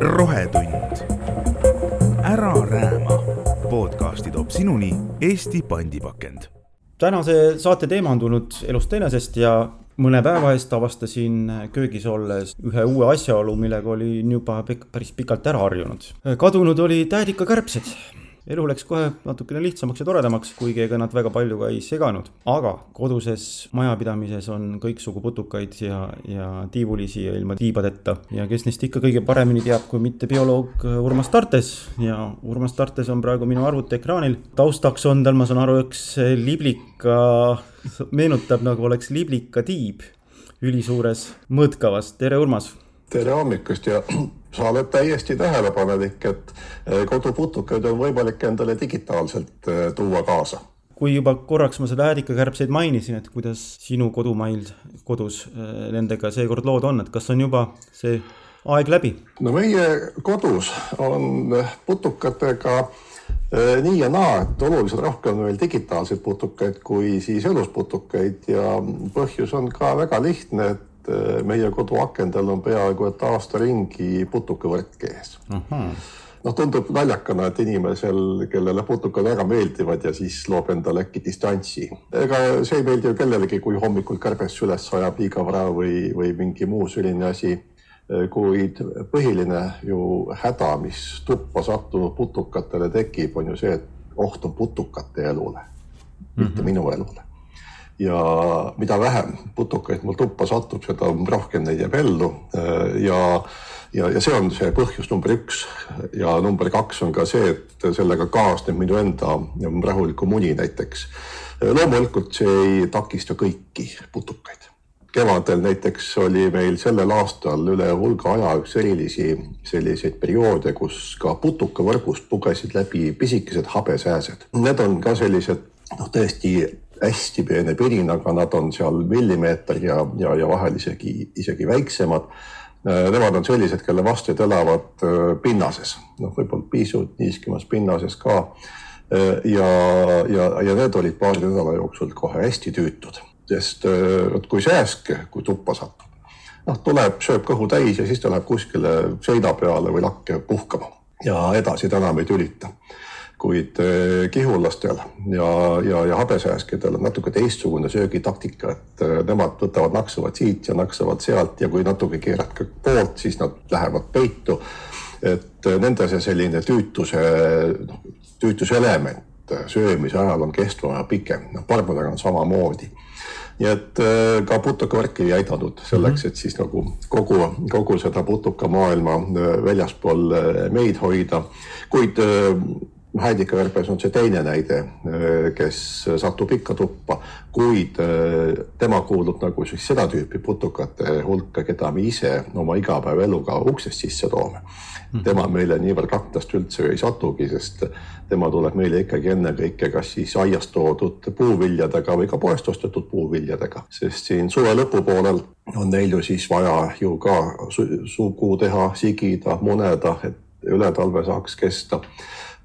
rohetund. ära rääma. podcasti toob sinuni Eesti pandipakend. tänase saate teema on tulnud elust enesest ja mõne päeva eest avastasin köögis olles ühe uue asjaolu, millega olin juba päris pikalt ära harjunud. kadunud olid täedikakärbsed elu läks kohe natukene lihtsamaks ja toredamaks, kuigi ega nad väga palju ka ei seganud. aga koduses majapidamises on kõiksugu putukaid ja, ja tiivulisi ja ilma tiibadeta. ja kes neist ikka kõige paremini teab, kui mitte bioloog Urmas Tartes ja Urmas Tartes on praegu minu arvutiekraanil. taustaks on tal, ma saan aru, üks liblika, meenutab nagu oleks liblika tiib ülisuures mõõtkavas. tere, Urmas! tere hommikust ja sa oled täiesti tähelepanelik, et eh, koduputukaid on võimalik endale digitaalselt eh, tuua kaasa. kui juba korraks ma seda äädikakärbseid mainisin, et kuidas sinu kodumail, kodus eh, nendega seekord lood on, et kas on juba see aeg läbi? no meie kodus on putukatega nii ja naa, et oluliselt rohkem on meil digitaalseid putukaid kui siis elus putukaid ja põhjus on ka väga lihtne, et et äh, meie koduakendel on peaaegu et aasta ringi putukavõrk ees. noh, tundub naljakana, et inimesel, kellele putukad väga meeldivad ja siis loob endale äkki distantsi. ega see ei meeldi ju kellelegi, kui hommikul kärbes üles sajab liiga vara või, või mingi muu selline asi äh, kuid põhiline ju häda, mis tuppa sattunud putukatele tekib, on ju see, et oht on putukate elule mm, -hmm. mitte mhm. minu elule ja mida vähem putukaid mul tuppa satub, seda rohkem neid jääb ellu ja ja, ja see on see põhjus number üks ja number kaks on ka see, et sellega kaasneb minu enda rahulikum uni näiteks. loomulikult see ei takista kõiki putukaid. kevadel näiteks oli meil sellel aastal üle hulga aja üks erilisi selliseid perioode, kus ka putukavõrgust pugesid läbi pisikesed habesääsed. Need on ka sellised noh, tõesti hästi peene pirinaga, nad on seal millimeeter ja, ja, ja vahel isegi, isegi väiksemad. Äh, nemad on sellised, kelle vastsed elavad äh, pinnases, noh, võib-olla pisut niiskemas pinnases ka. Äh, ja, ja, ja need olid paari nädala jooksul kohe hästi tüütud, sest vot kui sääsk, kui tuppa satub, noh, tuleb, sööb kõhu täis ja siis ta läheb kuskile seina peale või lakke puhkama ja edasi ta enam ei tülita kuid eh, kihulastel ja, ja, ja habesääskedel on natuke teistsugune söögitaktika, et eh, nemad võtavad, naksuvad siit ja naksuvad sealt ja kui natuke keerad ka poolt, siis nad lähevad peitu. et eh, nende see selline tüütuse, noh, tüütuse element söömise ajal on kestvam ja pikem, noh barbadega on samamoodi nii et ka putukavärk ei aidanud selleks, mhm. et siis nagu kogu, kogu seda putukamaailma väljaspool meid hoida, kuid Heidika Verpes on see teine näide, äh, kes satub ikka tuppa, kuid äh, tema kuulub nagu siis seda tüüpi putukate hulka, keda me ise oma igapäevaeluga uksest sisse toome. Hmm. tema meile niivõrd aknast üldse ei satugi, sest tema tuleb meile ikkagi ennekõike kas siis aiast toodud puuviljadega või ka poest ostetud puuviljadega, sest siin suve lõpupoolel on neil ju siis vaja ju ka sugu teha, sigida, muneda, et üle talve saaks kesta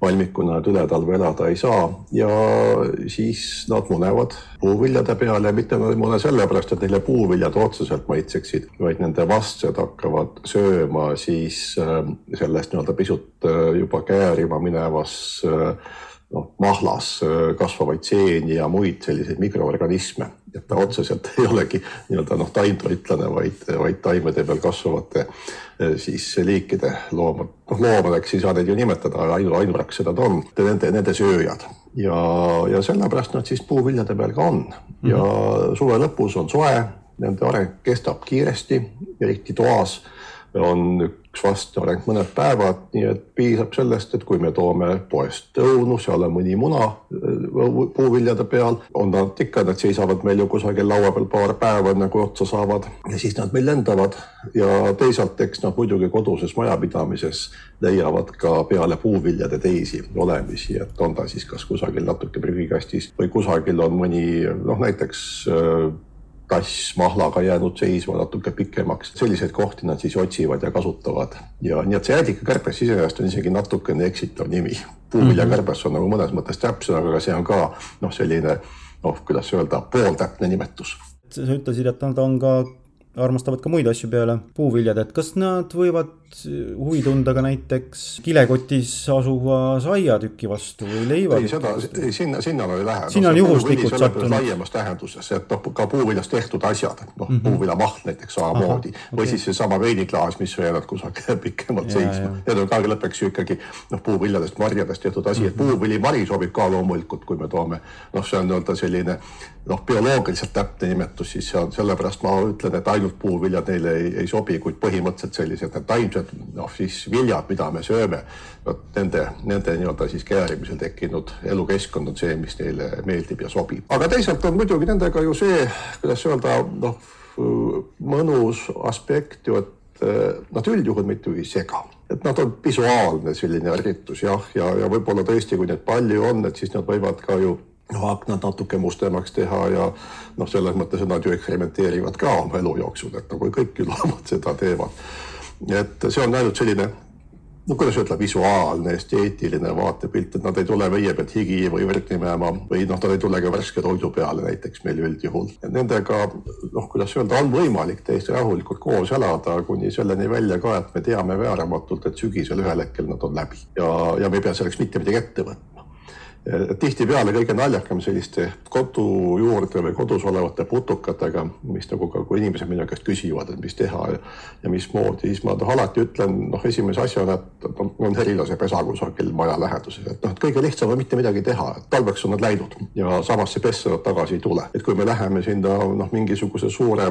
valmikuna nad üle talve elada ei saa. Ja siis nad munevad puuviljade peal ja mitte nad ei mune sellepärast, et neile puuviljad otseselt maitseksid, vaid nende vastsed hakkavad sööma siis äh, sellest nii-öelda pisut äh, juba käärima minevas äh, noh, mahlas kasvavaid seeni ja muid selliseid mikroorganisme, et ta otseselt ei olegi nii-öelda noh, taimtoitlane, vaid, vaid taimede peal kasvavate siis liikide loomad, noh loomadeks ei saa neid ju nimetada, ainu, ainuraksed nad on, nende, nende sööjad. Ja, ja sellepärast nad siis puuviljade peal ka on. Ja mm -hmm. suve lõpus on soe, nende areng kestab kiiresti, eriti toas on üks vastav ainult mõned päevad, nii et piisab sellest, et kui me toome poest õunu, seal on mõni muna äh, puuviljade peal, on nad ikka, nad seisavad meil ju kusagil laua peal paar päeva, enne kui otsa saavad ja siis nad meil lendavad. Ja teisalt, eks nad muidugi koduses majapidamises leiavad ka peale puuviljade teisi olemisi, et on ta siis kas kusagil natuke prügikastis või kusagil on mõni noh, näiteks äh, tass mahlaga jäänud seisma natuke pikemaks. selliseid kohti nad siis otsivad ja kasutavad ja nii, et see jäädikakärbes iseenesest on isegi natukene eksitav nimi. puuviljakärbes on nagu mõnes mõttes täpsem, aga see on ka noh, selline noh, kuidas öelda, pooltäpne nimetus. sa ütlesid, et nad on ka armastavad ka muid asju peale puuviljad, et kas nad võivad huvi tunda ka näiteks kilekotis asuva saiatüki vastu või leiva? ei, seda, ei sinna, sinnale ei lähe. sinna on juhuslikult sattunud. laiemas tähenduses, et noh, ka puuviljast tehtud asjad, noh mm -hmm. puuviljamaht näiteks samamoodi okay. või siis seesama veiniklaas, mis veevad kusagil pikemalt seisma. Need on ka lõpuks ju ikkagi noh, puuviljadest, marjadest tehtud asi mm, -hmm. et mhm. puuvilimari sobib ka loomulikult, kui me toome noh, see on nii-öelda selline noh, bioloogiliselt täpne nimetus, siis see on sellepärast ma ütlen, et ainult puuviljad neile ei, ei sobi, kuid põhimõtteliselt sellised need taimsed noh, siis viljad, mida me sööme, vot nende, nende nii-öelda siis käärimisel tekkinud elukeskkond on see, mis neile meeldib ja sobib. aga teisalt on muidugi nendega ju see, kuidas öelda, noh, mõnus aspekt ju, et nad üldjuhul mitte ei sega et nad on visuaalne selline ärritus jah, ja, ja, ja võib-olla tõesti, kui neid palju on, et siis nad võivad ka ju noh, aknad natuke mustemaks teha ja noh, selles mõttes, et nad ju eksperimenteerivad ka oma elu jooksul, et nagu kõik ju loomad seda teevad. Et see on ainult selline no kuidas öelda, visuaalne, esteetiline vaatepilt, et nad ei tule veie pealt higi või verd nimema või noh, nad ei tule ka värske toidu peale näiteks meil üldjuhul. Nendega noh, kuidas öelda, on võimalik täiesti rahulikult koos elada kuni selleni välja ka, et me teame vääramatult, et sügisel ühel hetkel nad on läbi ja, ja me ei pea selleks mitte midagi ette võtma tihtipeale kõige naljakam selliste kodu juurde või kodus olevate putukatega, mis nagu ka, kui inimesed minu käest küsivad, et mis teha ja, ja mismoodi, siis ma noh, alati ütlen noh, esimese asjana, et on herilasepesa kusagil maja läheduses, et noh, et kõige lihtsam on mitte midagi teha, talveks on nad läinud ja samasse pessa nad tagasi ei tule. et kui me läheme sinna noh, mingisuguse suure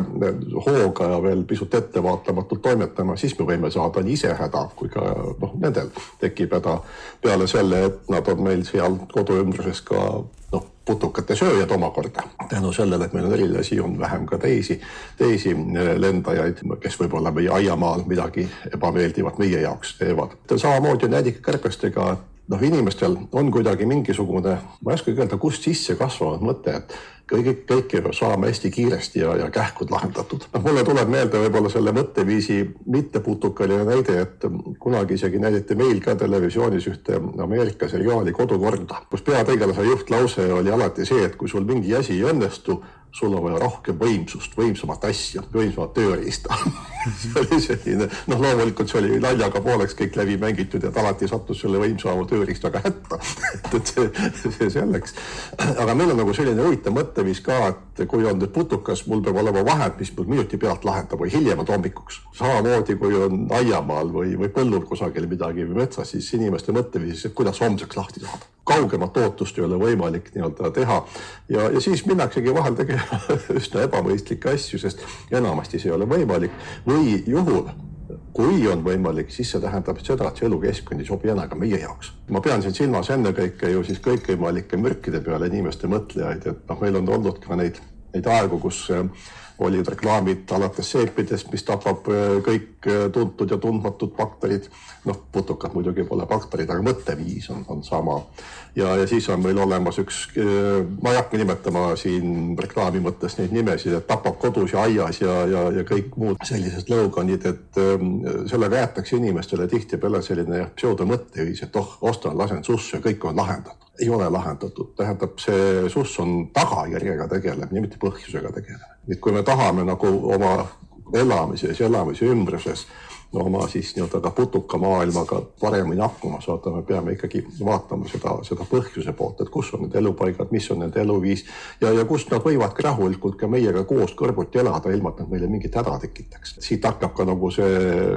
hooga ja veel pisut ettevaatamatult toimetama, siis me võime saada nii ise häda kui ka noh, nendel tekib häda peale selle, et nad on meil seal kodu ümbruses ka noh, putukate sööjad omakorda. tänu sellele, et meil on erilasi, on vähem ka teisi, teisi äh, lendajaid, kes võib-olla meie aiamaal midagi ebameeldivat meie jaoks teevad. samamoodi on jäädikakärbestega, et noh, inimestel on kuidagi mingisugune, ma ei oskagi öelda, kust sisse kasvanud mõte, et kõige, kõike peab saama hästi kiiresti ja, ja kähkud lahendatud. noh, mulle tuleb meelde võib-olla selle mõtteviisi mitteputukaline näide, et kunagi isegi näidati meil ka televisioonis ühte Ameerika seriaali Kodukorda, kus peategelase juhtlause oli alati see, et kui sul mingi asi ei õnnestu, sul on vaja rohkem võimsust, võimsamat asja, võimsamat tööriista see oli selline, noh, loomulikult see oli naljaga pooleks kõik läbi mängitud ta alati sattus selle võimsama tööriistaga hätta et, et see, see selleks. aga meil on nagu selline huvitav mõtteviis ka, et kui on nüüd putukas, mul peab olema vahend, mis mul minuti pealt lahendab või hiljemalt hommikuks. samamoodi kui on aiamaal või, või põllul kusagil midagi või metsas, siis inimeste mõtteviisis, et kuidas homseks lahti saada kaugemat ootust ei ole võimalik nii-öelda teha ja, ja siis minnaksegi vahel tegema üsna ebamõistlikke asju, sest enamasti see ei ole võimalik või juhul, kui on võimalik, siis see tähendab seda, et see elukeskkond ei sobi enam ka meie jaoks. ma pean siin silmas ennekõike ju siis kõikvõimalike mürkide peale inimeste mõtlejaid, et noh, meil on olnud ka neid, neid aegu, kus olid reklaamid alates seepidest, mis tapab äh, kõik äh, tuntud ja tundmatud bakterid. noh, putukad muidugi pole bakterid, aga mõtteviis on, on sama. ja, ja siis on meil olemas üks, äh, ma ei hakka nimetama siin reklaami mõttes neid nimesid, et tapab kodus ja aias ja, ja, ja kõik muud sellised sloganid, et ähm, sellega jäetakse inimestele tihtipeale selline pseudomõtteviis, et oh, ostan, lasen sussu ja kõik on lahendatud ei ole lahendatud, tähendab, see suss on tagajärjega tegelemine, mitte põhjusega tegelemine. et kui me tahame nagu oma elamises, elamise ümbruses no oma siis nii-öelda ka putukamaailmaga paremini hakkama saada, me peame ikkagi vaatama seda, seda põhjuse poolt, et kus on need elupaigad, mis on nende eluviis ja, ja kust nad võivad ka rahulikult ka meiega koos kõrvuti elada, ilma et nad meile mingit häda tekitaks. siit hakkab ka nagu see,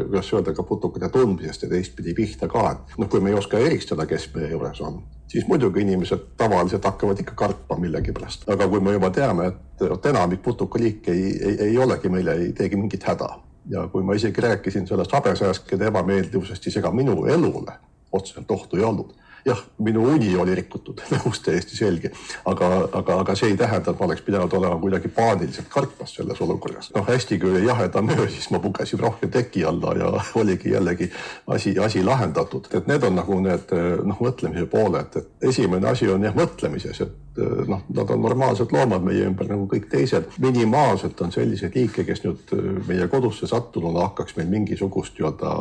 kuidas öelda, ka putukate tundmisest ja teistpidi pihta ka, et noh, kui me ei oska eristada, kes meie juures on, siis muidugi inimesed tavaliselt hakkavad ikka kartma millegipärast, aga kui me juba teame, et enamik putukaliike ei, ei, ei olegi meile, ei teegi mingit häda ja kui ma isegi rääkisin sellest habesääskede ebameeldivusest, siis ega minu elule otseselt ohtu ei olnud jah, minu uni oli rikutud, nõus täiesti selge, aga, aga, aga see ei tähenda, et ma oleks pidanud olema kuidagi paaniliselt kartmas selles olukorras. noh, hästi kui oli jahedam öö, siis ma pugesin rohkem teki alla ja oligi jällegi asi, asi lahendatud, et need on nagu need noh, mõtlemise pooled, et esimene asi on jah, mõtlemises, et noh, nad on normaalsed loomad meie ümber nagu kõik teised. minimaalselt on selliseid liike, kes nüüd meie kodusse sattununa hakkaks meil mingisugust nii-öelda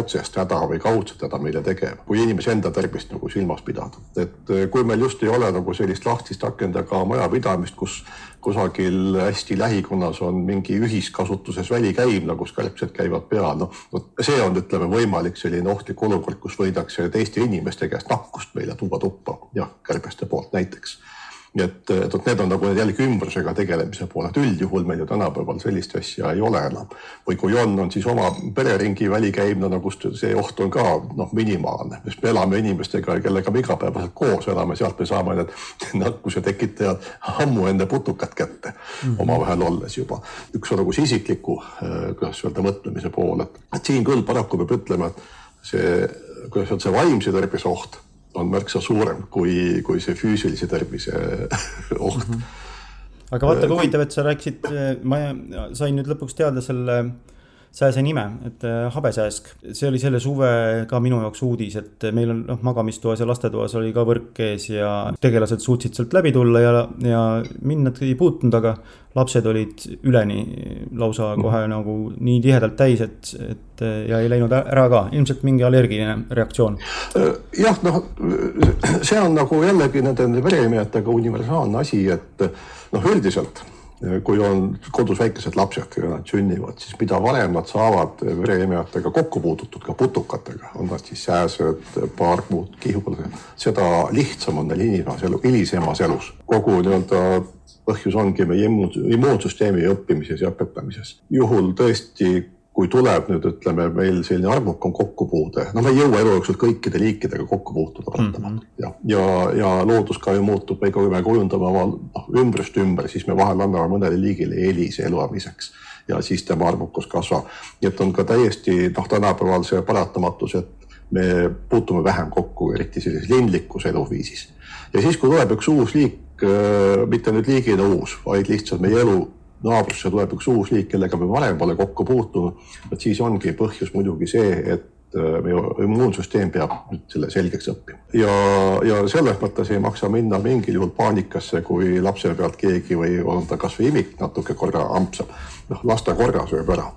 otsest häda või kaudset häda meile tegema. kui inimese enda tervist nagu nagu silmas pidada, et kui meil just ei ole nagu sellist lahtist akendaga majapidamist, kus kusagil hästi lähikonnas on mingi ühiskasutuses välikäimla, kus kärbsed käivad peal, noh, vot see on, ütleme, võimalik selline ohtlik olukord, kus võidakse teiste inimeste käest nakkust meile tuua tuppa, jah, kärbeste poolt näiteks et, et vot need on nagu jällegi ümbrusega tegelemise pool, et üldjuhul meil ju tänapäeval sellist asja ei ole enam. või kui on, on siis oma pereringi välikäimlane, kus see oht on ka noh, minimaalne, sest me elame inimestega, kellega me igapäevaselt koos elame, sealt me saame need nakkuse tekitajad ammu enne putukat kätte mm -hmm. omavahel olles juba. üks on nagu see isikliku, äh, kuidas öelda, mõtlemise pool, et siin küll paraku peab ütlema, et see, kuidas öelda, see vaimse tervise oht on märksa suurem kui, kui see füüsilise tervise oht mm. -hmm. aga vaata, kui huvitav, et sa rääkisid, ma sain nüüd lõpuks teada selle sääse nime, et äh, habesääsk, see oli selle suve ka minu jaoks uudis, et meil on noh, magamistoas ja lastetoas oli ka võrk ees ja tegelased suutsid sealt läbi tulla ja, ja mind nad ei puutunud, aga lapsed olid üleni lausa mhm. kohe nagu nii tihedalt täis, et, et ja ei läinud ära ka, ilmselt mingi allergiline reaktsioon. Äh, jah, noh, see on nagu jällegi nende vereimejatega universaalne asi, et noh, üldiselt kui on kodus väikesed lapsed ja nad sünnivad, siis mida varem nad saavad vereemajatega kokku puututud, ka putukatega, on nad siis sääsed, paarmud, kihulased, seda lihtsam on neil hilisemas elu, hilisemas elus. kogu nii-öelda põhjus ongi meie immuunsüsteemi õppimises ja õpetamises. juhul tõesti kui tuleb nüüd ütleme meil selline arvukam kokkupuude, no me ei jõua elu jooksul kõikide liikidega kokku puutuda paratamatult mm -hmm. ja, ja, ja loodus ka ju muutub, kui me kujundame oma noh, ümbrust ümber, siis me vahel anname mõnele liigile eelise eluamiseks ja siis tema arvukus kasvab. nii et on ka täiesti noh, tänapäeval see paratamatus, et me puutume vähem kokku, eriti sellises linlikus eluviisis. ja siis, kui tuleb üks uus liik, äh, mitte nüüd liigina uus, vaid lihtsalt meie elu naabrusse tuleb üks uus liik, kellega me varem pole kokku puutunud, vot siis ongi põhjus muidugi see, et äh, meie immuunsüsteem peab nüüd selle selgeks õppima. ja, ja selles mõttes ei maksa minna mingil juhul paanikasse, kui lapse pealt keegi või on ta kasvõi imik natuke korra ampsab. noh, las ta korra sööb ära.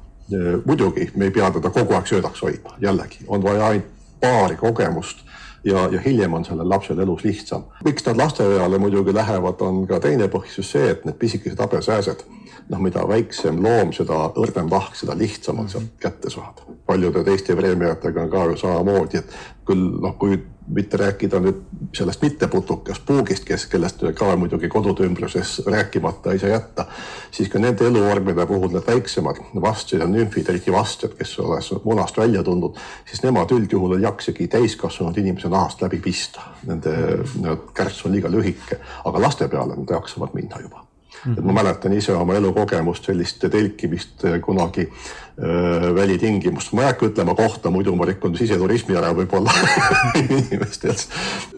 muidugi me ei pea teda kogu aeg söödaks hoidma, jällegi on vaja ainult paari kogemust ja, ja hiljem on sellel lapsel elus lihtsam. miks nad lasteaiale muidugi lähevad, on ka teine põhjus see, et need pisikesed habesääsed noh, mida väiksem loom, seda õrnem lahk, seda lihtsam on sealt kätte saada. paljude teiste preemiatega on ka ju samamoodi, et küll noh, kui mitte rääkida nüüd sellest mitteputukast puugist, kes, kellest ka muidugi kodude ümbruses rääkimata ei saa jätta, siis ka nende eluvormide puhul need väiksemad vastjad ja nümfid, eriti vastjad, kes oleks munast välja tulnud, siis nemad üldjuhul ei jaksagi täiskasvanud inimese nahast läbi pista. Nende kärts on liiga lühike, aga laste peale nad jaksavad minna juba. Et ma mäletan ise oma elukogemust sellist telkimist kunagi välitingimust, ma ei hakka ütlema kohta, muidu ma rikun siseturismi ära võib-olla inimestel.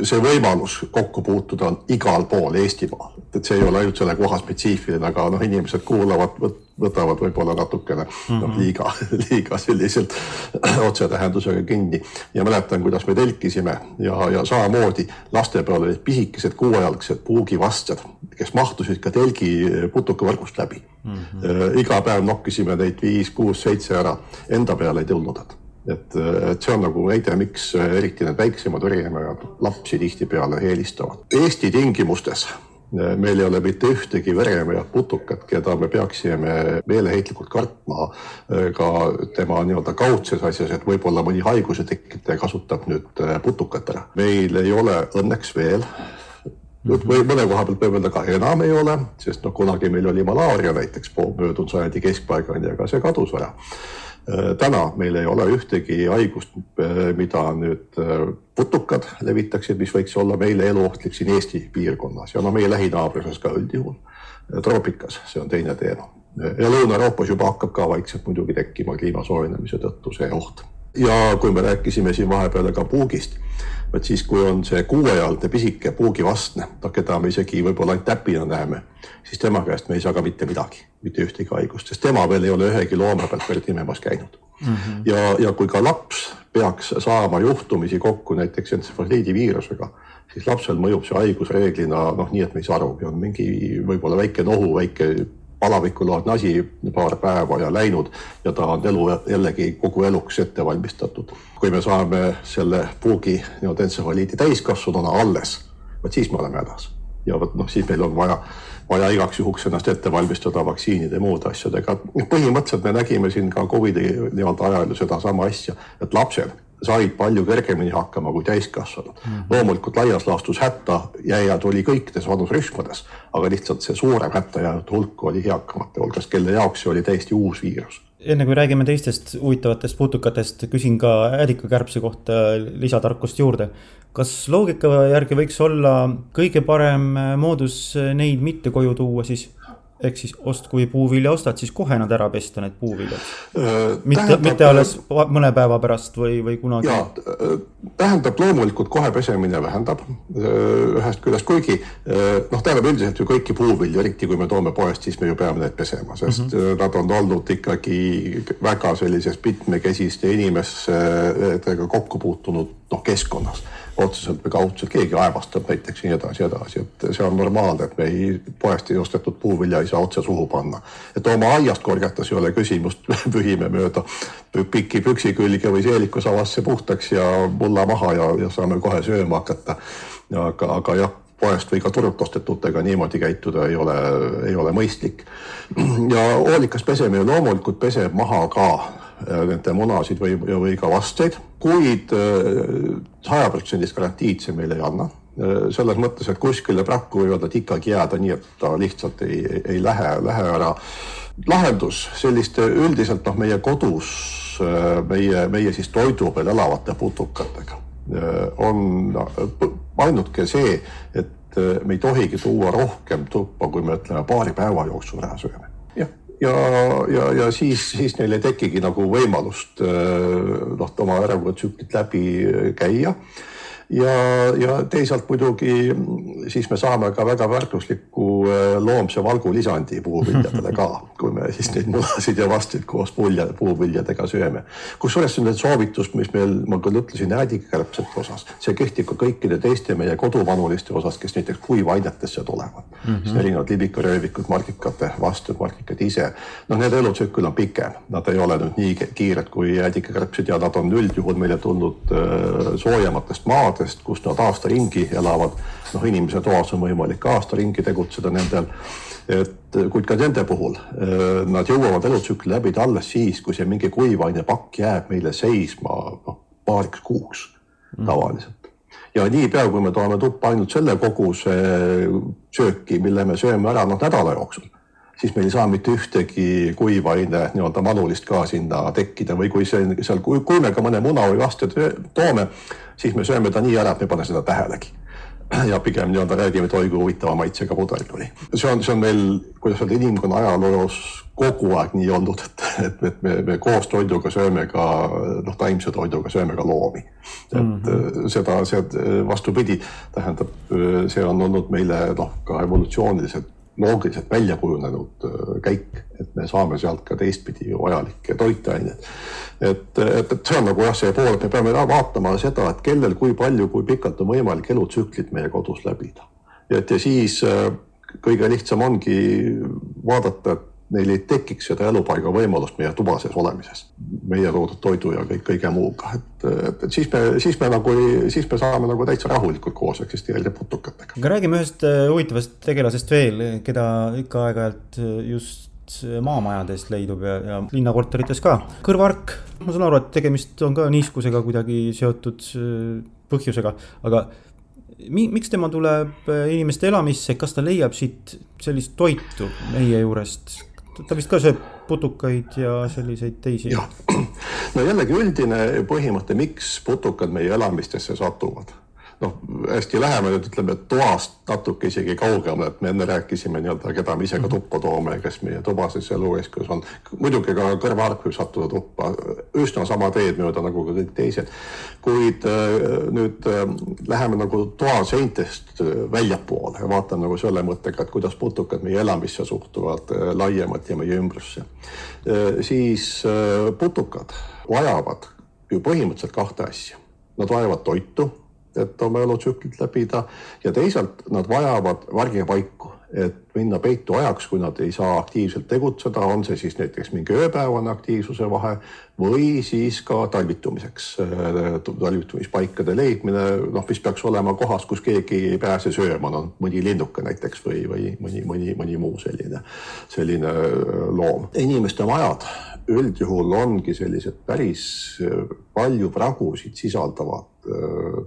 see võimalus kokku puutuda on igal pool Eestimaal, et see ei ole ainult selle koha spetsiifiline, aga noh, inimesed kuulavad võtavad võib-olla natukene mm -hmm. noh, mhm. liiga, liiga selliselt otsetähendusega kinni. ja mäletan, kuidas me telkisime ja, ja samamoodi laste peal olid pisikesed kuuejalgsed puugivastjad, kes mahtusid ka telgi putukavõrgust läbi mm. -hmm. iga päev nokkisime neid viis, kuus, seitse ära, enda peale ei tulnud nad et, et see on nagu näide, miks eriti need väiksemad õriemajad lapsi tihtipeale eelistavad. Eesti tingimustes meil ei ole mitte ühtegi veremehe putukat, keda me peaksime meeleheitlikult kartma äh, ka tema nii-öelda kaudses asjas, et võib-olla mõni haiguse tekitaja kasutab nüüd äh, putukat ära. meil ei ole õnneks veel või mõne koha pealt võib öelda ka enam ei ole, sest noh, kunagi meil oli malaaria näiteks möödunud sajandi keskpaigani, aga see kadus ära Äh, täna meil ei ole ühtegi haigust, äh, mida nüüd äh, putukad levitaksid, mis võiks olla meile eluohtlik siin Eesti piirkonnas ja no meie lähinaabruses ka üldjuhul. troopikas, see on teine teema ja Lõuna-Euroopas juba hakkab ka vaikselt muidugi tekkima kliima soojenemise tõttu see oht. ja kui me rääkisime siin vahepeal ka puugist vot siis, kui on see kuuejalgne pisike puugivastne, noh, keda me isegi võib-olla ainult täpina näeme, siis tema käest me ei saa ka mitte midagi, mitte ühtegi haigust, sest tema veel ei ole ühegi looma pealt verd imemas käinud mm. -hmm. ja, ja kui ka laps peaks saama juhtumisi kokku näiteks entsefaliidi viirusega, siis lapsel mõjub see haigus reeglina noh, nii et me ei saa arugi, on mingi võib-olla väike nohu, väike palavikuloodne asi paar päeva ja läinud ja ta on elu jällegi kogu eluks ette valmistatud. kui me saame selle puugi nii-öelda entsefaliidi täiskasvanuna alles, vot siis me oleme hädas ja vot noh, siis meil on vaja, vaja igaks juhuks ennast ette valmistada vaktsiinide ja muude asjadega. põhimõtteliselt me nägime siin ka Covidi nii-öelda ajal ju sedasama asja, et lapsed said palju kergemini hakkama kui täiskasvanud mm. -hmm. loomulikult laias laastus hätta jääjad oli kõikides vanusrühmades, aga lihtsalt see suurem hätta jäänud hulk oli eakamate hulgas, kelle jaoks see oli täiesti uus viirus enne kui räägime teistest huvitavatest putukatest, küsin ka äädikakärbse kohta lisatarkust juurde. kas loogika järgi võiks olla kõige parem moodus neid mitte koju tuua siis? Ehk siis ost, kui puuvilja ostad, siis kohe nad ära pesta, need puuviljad. mitte, mitte alles mõne päeva pärast või, või kunagi. ja, tähendab loomulikult kohe pesemine vähendab ühest küljest, kuigi noh, tähendab üldiselt ju kõiki puuvilju, eriti kui me toome poest, siis me ju peame neid pesema, sest mm -hmm. nad on olnud ikkagi väga sellises mitmekesiste inimestega kokku puutunud noh, keskkonnas otseselt või kaudselt keegi aevastab näiteks ja nii edasi edasi, et see on normaalne, et me ei, poest ei ostetud puuvilja ei saa otse suhu panna. et oma aiast korjates ei ole küsimust, pühime mööda pikki püksi külge või seeliku savasse puhtaks ja mulla maha ja, ja saame kohe sööma hakata. aga, aga jah poest või ka turult ostetutega niimoodi käituda ei ole, ei ole mõistlik. ja hoolikas pesemine loomulikult peseb maha ka nende munasid või, või ka vastseid, kuid äh, sajaprotsendist garantiid see meile ei anna. Äh, selles mõttes, et kuskile prakku võivad nad ikkagi jääda nii, et ta lihtsalt ei, ei lähe, lähe ära. lahendus selliste üldiselt noh, meie kodus, meie, meie siis toidu peal elavate putukatega on ainuke see, et me ei tohigi tuua rohkem tuppa, kui me ütleme paari päeva jooksul ära sööme ja, ja, ja siis, siis neil ei tekigi nagu võimalust äh, noh, oma ärevutsüklit läbi käia ja, ja teisalt muidugi siis me saame ka väga väärtusliku äh, loomse valgu lisandi puuviljadele ka, kui me siis neid munasid ja vastseid koos pulja, puuviljadega sööme. kusjuures see on soovitus, mis meil, ma küll ütlesin äädikakärbsete osas, see kehtib ka kõikide teiste meie koduvanuliste osas, kes näiteks kuivainetesse tulevad mm. -hmm. erinevad libikaröövikud, margikate vastud, margikad ise. noh, nende elutsükkel on pikem, nad ei ole nüüd nii kiired kui äädikakärbsed ja nad on üldjuhul meile tulnud äh, soojematest maadest kohtadest, kus nad aasta ringi elavad. noh, inimese toas on võimalik aasta ringi tegutseda nendel. et kuid ka nende puhul eh, nad jõuavad elutsükli läbida alles siis, kui see mingi kuivainepakk jääb meile seisma noh, paariks kuuks mm. tavaliselt ja niipea, kui me toome tuppa ainult selle koguse sööki, mille me sööme ära noh nädala jooksul siis meil ei saa mitte ühtegi kuivaine nii-öelda manulist ka sinna tekkida või kui see seal, kui me ka mõne muna või vaste toome, siis me sööme ta nii ära, et me ei pane seda tähelegi ja pigem nii-öelda räägime, et oi kui huvitava maitsega pudel tuli. see on, see on meil, kuidas öelda, inimkonna ajaloos kogu aeg nii olnud, et, et, et me, me koos toiduga sööme ka noh, taimse toiduga sööme ka loomi. et mm -hmm. seda, see vastupidi, tähendab, see on olnud meile noh, ka evolutsiooniliselt loogiliselt välja kujunenud äh, käik, et me saame sealt ka teistpidi vajalikke toitaineid. et, et, et see on nagu jah, see pool, et me peame vaatama seda, et kellel, kui palju, kui pikalt on võimalik elutsüklit meie kodus läbida. et ja siis äh, kõige lihtsam ongi vaadata, et neil ei tekiks seda elupaiga võimalust meie tuba sees olemises, meie toodud toidu ja kõik kõige muuga, et, et, et siis me, siis me nagu, siis me saame nagu täitsa rahulikult koos eksisteerida putukatega. aga räägime ühest äh, huvitavast tegelasest veel, keda ikka aeg-ajalt äh, just maamajades leidub ja, ja linnakorterites ka. kõrvaark, ma saan aru, et tegemist on ka niiskusega kuidagi seotud äh, põhjusega, aga mi-, miks tema tuleb inimeste elamisse, kas ta leiab siit sellist toitu meie juurest ta vist ka sööb putukaid ja selliseid teisi. no jällegi üldine põhimõte, miks putukad meie elamistesse satuvad noh, hästi läheme nüüd ütleme toast natuke isegi kaugemale, et me enne rääkisime nii-öelda, keda me ise ka tuppa toome, kes meie tubases elukeskus on. muidugi ka kõrvaark võib sattuda tuppa üsna sama teed mööda nagu ka kõik teised. kuid äh, nüüd äh, läheme nagu toa seintest äh, väljapoole ja vaatame nagu selle mõttega, et kuidas putukad meie elamisse suhtuvad laiemalt ja meie ümbrusse. siis putukad vajavad ju põhimõtteliselt kahte asja. Nad vajavad toitu et oma elutsüklit läbida ja teisalt nad vajavad varjepaiku et minna peitu ajaks, kui nad ei saa aktiivselt tegutseda, on see siis näiteks mingi ööpäevane aktiivsuse vahe või siis ka talvitumiseks, talvitumispaikade leidmine, noh, mis peaks olema kohas, kus keegi ei pääse sööma, no mõni linnuke näiteks või, või mõni, mõni, mõni muu selline, selline loom. inimeste majad üldjuhul ongi sellised päris palju pragusid sisaldavad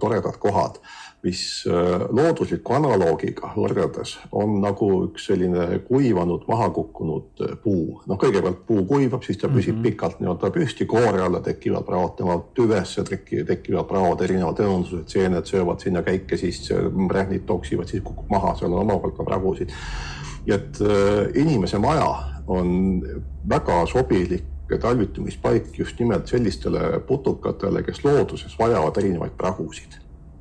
toredad kohad mis äh, loodusliku analoogiga võrreldes on nagu üks selline kuivanud, maha kukkunud äh, puu. noh, kõigepealt puu kuivab, siis ta püsib mm -hmm. pikalt nii-öelda püsti, koore alla tekivad praod, tema tüvesse tekivad, praod, erinevad õõnsused, seened söövad sinna käike, siis rähnid toksivad, siis kukub maha, seal on omakorda pragusid. et äh, inimese maja on väga sobilik talvitumispaik just nimelt sellistele putukatele, kes looduses vajavad erinevaid pragusid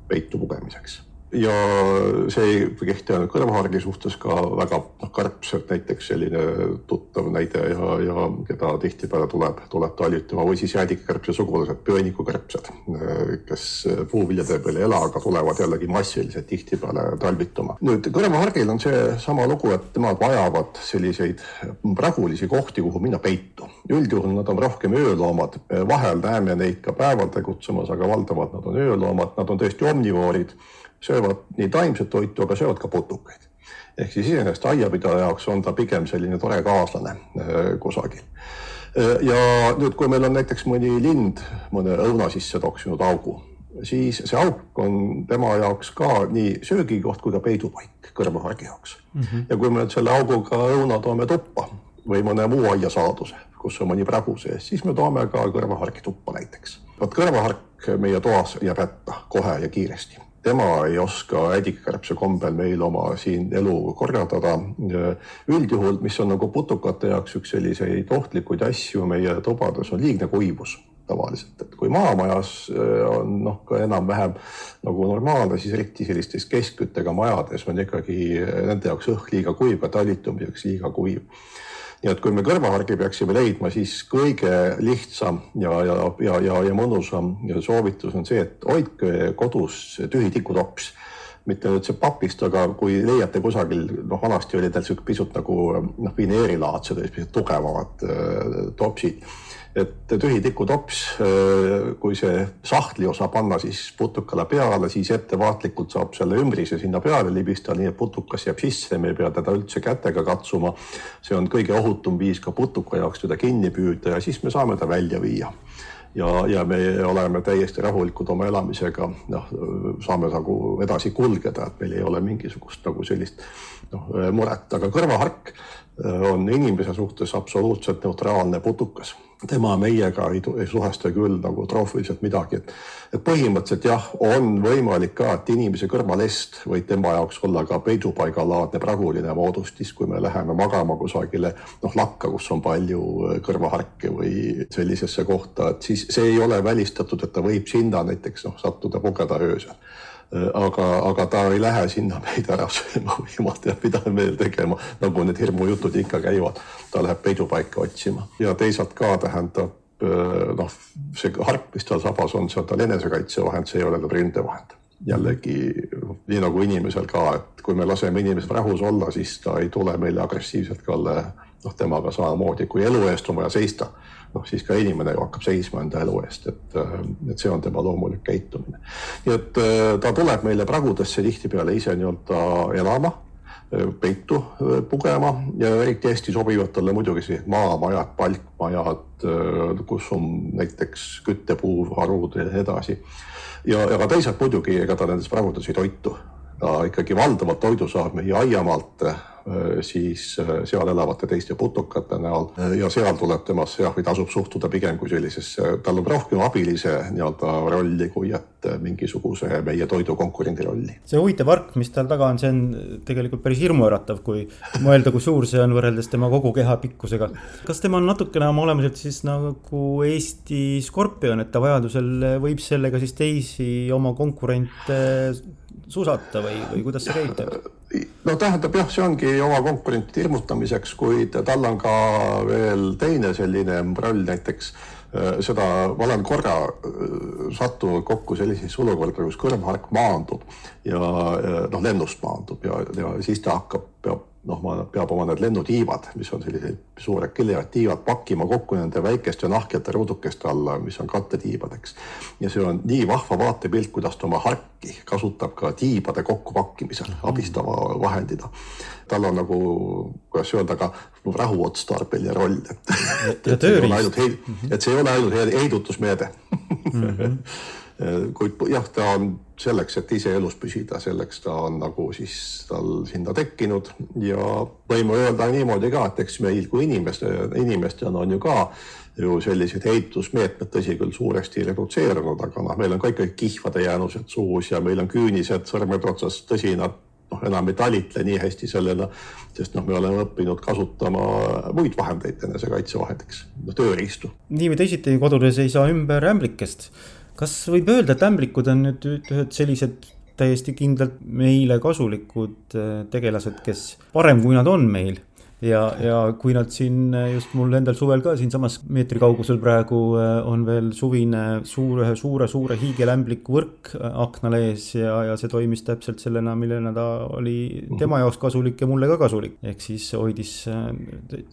peitu pugemiseks ja see ei kehti ainult kõrvahargi suhtes ka väga noh, karpsed näiteks selline tuttav näide ja, ja keda tihtipeale tuleb, tuleb talvitama või siis jäädikakärbse sugulased, pöönikukärbsed, kes puuviljade peal ei ela, aga tulevad jällegi massiliselt tihtipeale talvitama. nüüd kõrvahargil on seesama lugu, et nemad vajavad selliseid pragulisi kohti, kuhu minna peitu. üldjuhul nad on rohkem ööloomad, vahel näeme neid ka päeval tegutsemas, aga valdavalt nad on ööloomad, nad on tõesti omnivoorid söövad nii taimset toitu, aga söövad ka putukaid. ehk siis iseenesest aiapidaja jaoks on ta pigem selline tore kaaslane äh, kusagil. Äh, ja nüüd, kui meil on näiteks mõni lind mõne õuna sisse toksinud augu, siis see auk on tema jaoks ka nii söögikoht kui ka peidupaik kõrvahargi jaoks mm. -hmm. ja kui me nüüd selle auguga õuna toome tuppa või mõne muu aiasaaduse, kus on mõni pragu sees, siis me toome ka kõrvaharki tuppa näiteks. vot kõrvahark meie toas jääb hätta kohe ja kiiresti tema ei oska ädikakärbse kombel meil oma siin elu korraldada. üldjuhul, mis on nagu putukate jaoks üks selliseid ohtlikuid asju meie tubades, on liigne kuivus tavaliselt, et kui maamajas äh, on noh, ka enam-vähem nagu normaalne, siis eriti sellistes keskküttega majades on ikkagi nende jaoks õhk liiga kuiv, ka talitumiseks liiga kuiv nii et kui me kõrvahargi peaksime leidma, siis kõige lihtsam ja, ja, ja, ja, ja mõnusam soovitus on see, et hoidke kodus tühi tikutops. Mitte nüüd see papist, aga kui leiate kusagil, noh, vanasti oli tal sihuke pisut nagu noh, vineerilaadsed, pisut tugevamad äh, topsid et tühi tikutops, kui see sahtli osa panna siis putukale peale, siis ettevaatlikult saab selle ümbrise sinna peale libistada, nii et putukas jääb sisse, me ei pea teda üldse kätega katsuma. see on kõige ohutum viis ka putuka jaoks teda kinni püüda ja siis me saame ta välja viia. Ja, ja me oleme täiesti rahulikud oma elamisega, noh, saame nagu edasi kulgeda, et meil ei ole mingisugust nagu sellist noh, muret, aga kõrvahark on inimese suhtes absoluutselt neutraalne putukas tema meiega ei, ei suhesta küll nagu troofiliselt midagi, et, et põhimõtteliselt jah, on võimalik ka, et inimese kõrvalest võib tema jaoks olla ka peidupaigalaadne praguline moodustis, kui me läheme magama kusagile noh, lakka, kus on palju äh, kõrvaharke või sellisesse kohta, et siis see ei ole välistatud, et ta võib sinna näiteks noh, sattuda pugeda öösel aga, aga ta ei lähe sinna meid ära sööma või jumal teab, mida meil tegema, nagu need hirmujutud ikka käivad. ta läheb peidupaika otsima ja teisalt ka tähendab äh, noh, see harp, mis tal sabas on, see on tal enesekaitsevahend, see ei ole tal ründevahend jällegi nii nagu inimesel ka, et kui me laseme inimesel rahus olla, siis ta ei tule meile agressiivselt kalle. noh, temaga samamoodi, kui elu eest on vaja seista noh, siis ka inimene ju hakkab seisma enda elu eest, et, äh, et see on tema loomulik käitumine. nii et äh, ta tuleb meile pragudesse tihtipeale ise nii-öelda elama äh, peitu pugema ja eriti hästi sobivad talle muidugi sellised maamajad, palkmajad, kus on näiteks küttepuuvarud ja nii edasi. ja, ja ka teisalt muidugi, ega ta nendes pragudes ei toitu, ta ikkagi valdavalt toidu saab meie aiamaalt Äh, siis äh, seal elavate teiste putukate näol ja seal tuleb temasse jah, või tasub suhtuda pigem kui sellisesse, tal on rohkem abilise nii-öelda rolli, kui et mingisuguse meie toidu konkurendi rolli. see huvitav ark, mis tal taga on, see on tegelikult päris hirmuäratav, kui mõelda, kui suur see on võrreldes tema kogu keha pikkusega. kas tema on natukene oma olemuselt siis nagu Eesti skorpion, et ta vajadusel võib sellega siis teisi oma konkurente susata või, või kuidas see käib? no tähendab jah, see ongi oma konkurentide hirmutamiseks, kuid tal on ka veel teine selline roll, näiteks seda, ma olen korra sattunud kokku sellisesse olukorda, kus kõrvhark maandub ja noh, lennust maandub ja, ja siis ta hakkab, peab noh, ma, peab oma need lennutiivad, mis on sellised suured killerad tiivad, pakkima kokku nende väikeste nahkjate ruudukeste alla, mis on kattetiibadeks. ja see on nii vahva vaatepilt, kuidas ta oma harki kasutab ka tiibade kokkupakkimisel abistava vahendina. tal on nagu, kuidas öelda, ka rahuotstarbeline roll, et, et, et, et, et see ei ole ainult heidutusmeede mm. -hmm kuid jah, ta on selleks, et ise elus püsida, selleks ta on nagu siis tal sinna tekkinud ja võime öelda niimoodi ka, et eks meil kui inimeste, inimestena on ju ka ju sellised heitusmeetmed, tõsi küll, suuresti redutseerunud, aga noh, meil on ka ikkagi kihvade jäänused suus ja meil on küünised sõrmede otsas, tõsi, nad noh, enam ei talitle nii hästi sellele, sest noh, me oleme õppinud kasutama muid vahendeid enesekaitsevahendiks, tööriistu. nii või teisiti kodudes ei saa ümber ämblikest kas võib öelda, et ämblikud on nüüd ühed sellised täiesti kindlalt meile kasulikud äh, tegelased, kes parem kui nad on meil ja, ja kui nad siin äh, just mul endal suvel ka siinsamas meetri kaugusel praegu äh, on veel suvine suur, ühe suure, suure hiigelämbliku võrk aknal ees ja, ja see toimis täpselt sellena, millena ta oli tema jaoks kasulik ja mulle ka kasulik. ehk siis hoidis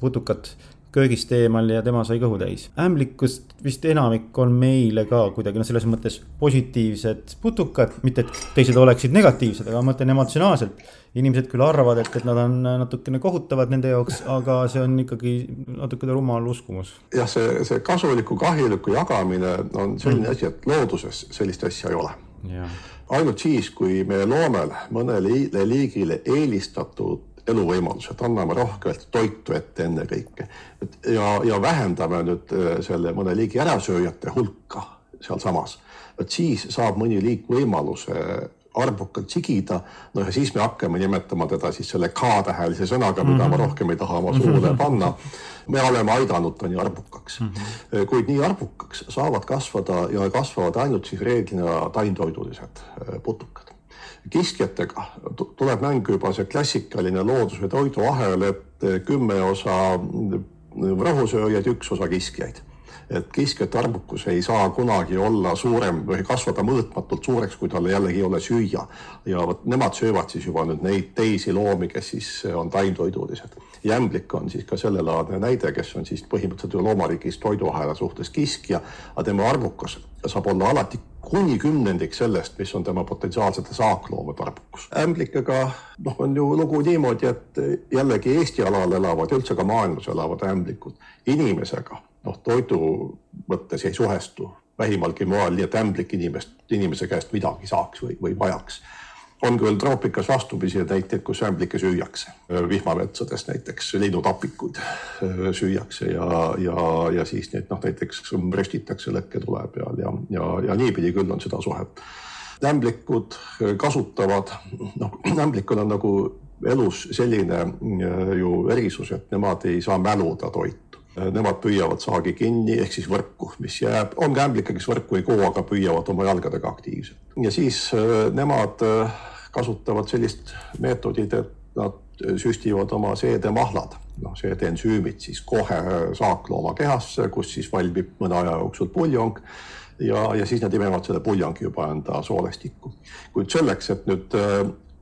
putukat köögist eemal ja tema sai kõhu täis. ämblikust vist enamik on meile ka kuidagi noh, selles mõttes positiivsed putukad, mitte et teised oleksid negatiivsed, aga ma mõtlen emotsionaalselt. inimesed küll arvavad, et, et nad on natukene kohutavad nende jaoks, aga see on ikkagi natukene rumal uskumus. jah, see, see kasuliku, kahjuliku jagamine on selline mm. asi, et looduses sellist asja ei ole. ainult siis, kui me loome mõnele liigile eelistatud eluvõimalused, anname rohkelt toitu ette ennekõike. ja, ja vähendame nüüd äh, selle mõne liigi ärasööjate hulka sealsamas, vot siis saab mõni liik võimaluse arvukalt sigida, no ja siis me hakkame nimetama teda siis selle K-tähelise sõnaga, mida mm -hmm. ma mhm. rohkem ei taha oma suule panna. me oleme aidanud ta nii arvukaks mm, -hmm. kuid nii arvukaks saavad kasvada ja kasvavad ainult siis reeglina taimtoidulised äh, putukad kiskjatega tuleb mängu juba see klassikaline looduse toiduahel, et kümme osa rahusööjaid, üks osa kiskjaid et kiskjate arvukus ei saa kunagi olla suurem või kasvada mõõtmatult suureks, kui tal jällegi ei ole süüa. ja vot nemad söövad siis juba nüüd neid teisi loomi, kes siis on taimtoidulised. jämblik on siis ka sellelaadne näide, kes on siis põhimõtteliselt ju loomariigis toiduahela suhtes kiskja, aga tema arvukus saab olla alati kuni kümnendik sellest, mis on tema potentsiaalsete saakloomade arvukus. ämblikega noh, on ju lugu niimoodi, et jällegi Eesti alal elavad ja üldse ka maailmas elavad ämblikud inimesega noh, toidu mõttes ei suhestu vähimalgi moel, nii et ämblik inimest, inimese käest midagi saaks või, või vajaks. On küll troopikas vastupidiseid näiteid, kus ämblikke süüakse, vihmametsades näiteks linnutapikuid äh, süüakse ja, ja, ja siis neid noh, näiteks röstitakse lekke-tule peal ja, ja, ja niipidi küll on seda suhet. ämblikud kasutavad, noh, ämblikul on nagu elus selline äh, ju erisus, et nemad ei saa mäluda toitu Äh, nemad püüavad saagi kinni ehk siis võrku, mis jääb, on ka ämblikke, kes võrku ei koo, aga püüavad oma jalgadega aktiivselt. ja siis äh, nemad äh, kasutavad sellist meetodit, et nad süstivad oma seedemahlad, noh, seedeensüümid siis kohe saaklooma kehasse, kus siis valmib mõne aja jooksul puljong ja, ja siis nad imevad selle puljongi juba enda soolestikku. kuid selleks, et nüüd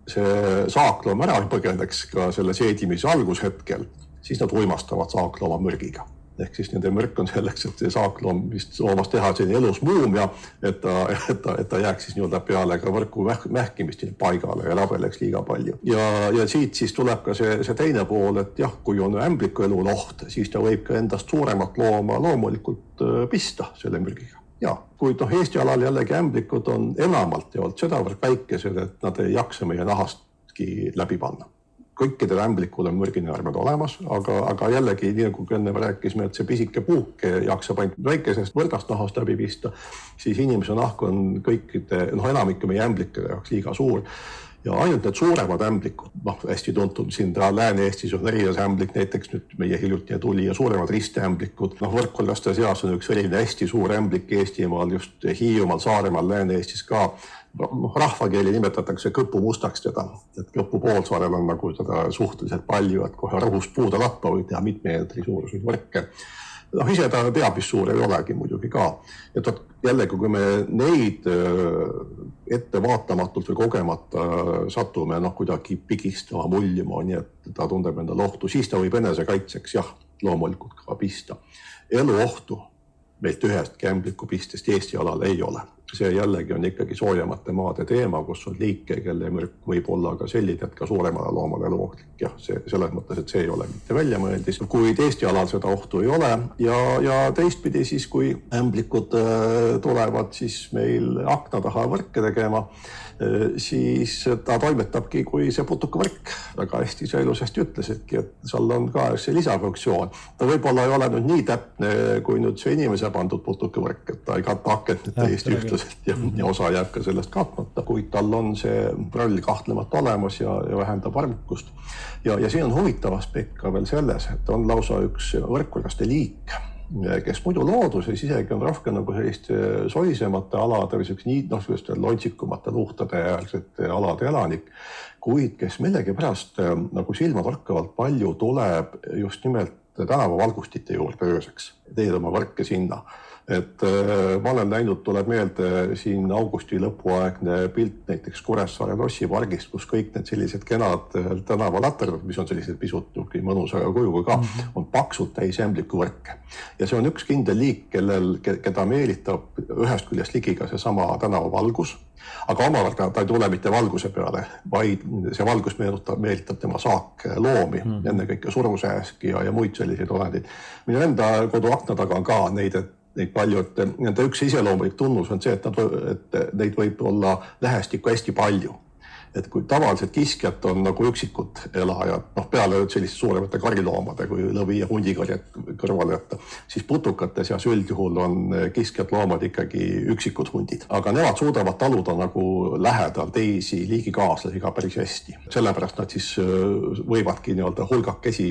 see saakloom ära põgeneks ka selle seedimise algushetkel siis nad uimastavad saaklooma mürgiga. Ehk siis nende mürk on selleks, et see saakloom vist loomast teha selline elus muumia, et ta, et ta, et ta jääks siis nii-öelda peale ka võrku mäh, mähkimist paigale ja rabeleks liiga palju. ja, ja siit siis tuleb ka see, see teine pool, et jah, kui on ämbliku elul oht, siis ta võib ka endast suuremat looma loomulikult äh, pista selle mürgiga ja kuid noh, Eesti alal jällegi ämblikud on enamalt jaolt sedavõrd väikesed, et nad ei jaksa meie nahastki läbi panna kõikidel ämblikul on mürginäärmed olemas, aga, aga jällegi nii nagu enne rääkisime, et see pisike puuk jaksab ainult väikesest võrgast nahast läbi pista, siis inimese nahk on kõikide, noh, enamike meie ämblike jaoks liiga suur. Ja ainult need suuremad ämblikud, noh, hästi tuntud siin Lääne-Eestis on Erias ämblik, näiteks nüüd meie hiljutine tuli ja suuremad risteämblikud, noh, võrkpallilaste seas on üks selline hästi suur ämblik Eestimaal, just Hiiumaal, Saaremaal, Lääne-Eestis ka noh, rahvakeeli nimetatakse kõpumustaks teda, et Kõpu poolsaarel on nagu teda suhteliselt palju, et kohe rohust puude lappa võib teha mitme meetri suuruseid võrke. noh, ise ta teab, mis suur ei olegi muidugi ka. et vot jällegi, kui me neid ettevaatamatult või kogemata satume noh, kuidagi pigistama, muljuma, nii et ta tunneb endale ohtu, siis ta võib enesekaitseks jah, loomulikult ka pista. eluohtu meilt ühestki ämblikupistest Eesti alal ei ole. See jällegi on ikkagi soojemate maade teema, kus on liike, kelle mürk võib olla ka selline, et ka suuremale loomale eluohtlik. jah, see selles mõttes, et see ei ole mitte väljamõeldis, kuid Eesti alal seda ohtu ei ole ja, ja teistpidi siis, kui ämblikud äh, tulevad siis meil akna taha võrke tegema Äh, siis ta toimetabki kui see putukavõrk. väga hästi sa ilusasti ütlesidki, et seal on ka see lisafunktsioon. ta võib-olla ei ole nüüd nii täpne kui nüüd see inimese pandud putukavõrk, et ta ei kata akent täiesti ühtlaselt ja, ja osa jääb ka sellest katmata, kuid tal on see roll kahtlemata olemas ja, ja vähendab arvukust. ja, ja siin on huvitav aspekt ka veel selles, et on lausa üks võrkuraste liik kes muidu looduses isegi on rohkem nagu selliste soisemate alade või siukse nii noh, selliste lontsikumate luhtade alade elanik, kuid kes millegipärast äh, nagu silmatorkavalt palju tuleb just nimelt tänavavalgustite juurde ööseks, teed oma võrke sinna et äh, ma olen näinud, tuleb meelde siin augusti lõpuaegne pilt näiteks Kuressaare lossipargist, kus kõik need sellised kenad äh, tänavalaternad, mis on sellised pisut niisugune mõnusa kujuga ka mm, -hmm. on paksult täis ämblikuvõrke. ja see on üks kindel liik, kellel, keda meelitab ühest küljest ligi ka seesama tänavavalgus, aga omakorda ta ei tule mitte valguse peale, vaid see valgus meenutab, meelitab tema saakloomi mm, -hmm. ennekõike surusääski ja, ja muid selliseid olendeid. minu enda kodu akna taga on ka neid, et neid palju, et nende üks iseloomulik tunnus on see, et nad, et neid võib olla lähestikku hästi palju et kui tavaliselt kiskjad on nagu üksikud elajad, noh peale selliste suuremate kariloomade kui lõvi ja hundikarjad kõrvale jätta, siis putukate seas üldjuhul on kiskjad loomad ikkagi üksikud hundid, aga nemad suudavad taluda nagu lähedal teisi liigikaaslasi ka päris hästi. sellepärast nad siis äh, võivadki nii-öelda hulgakesi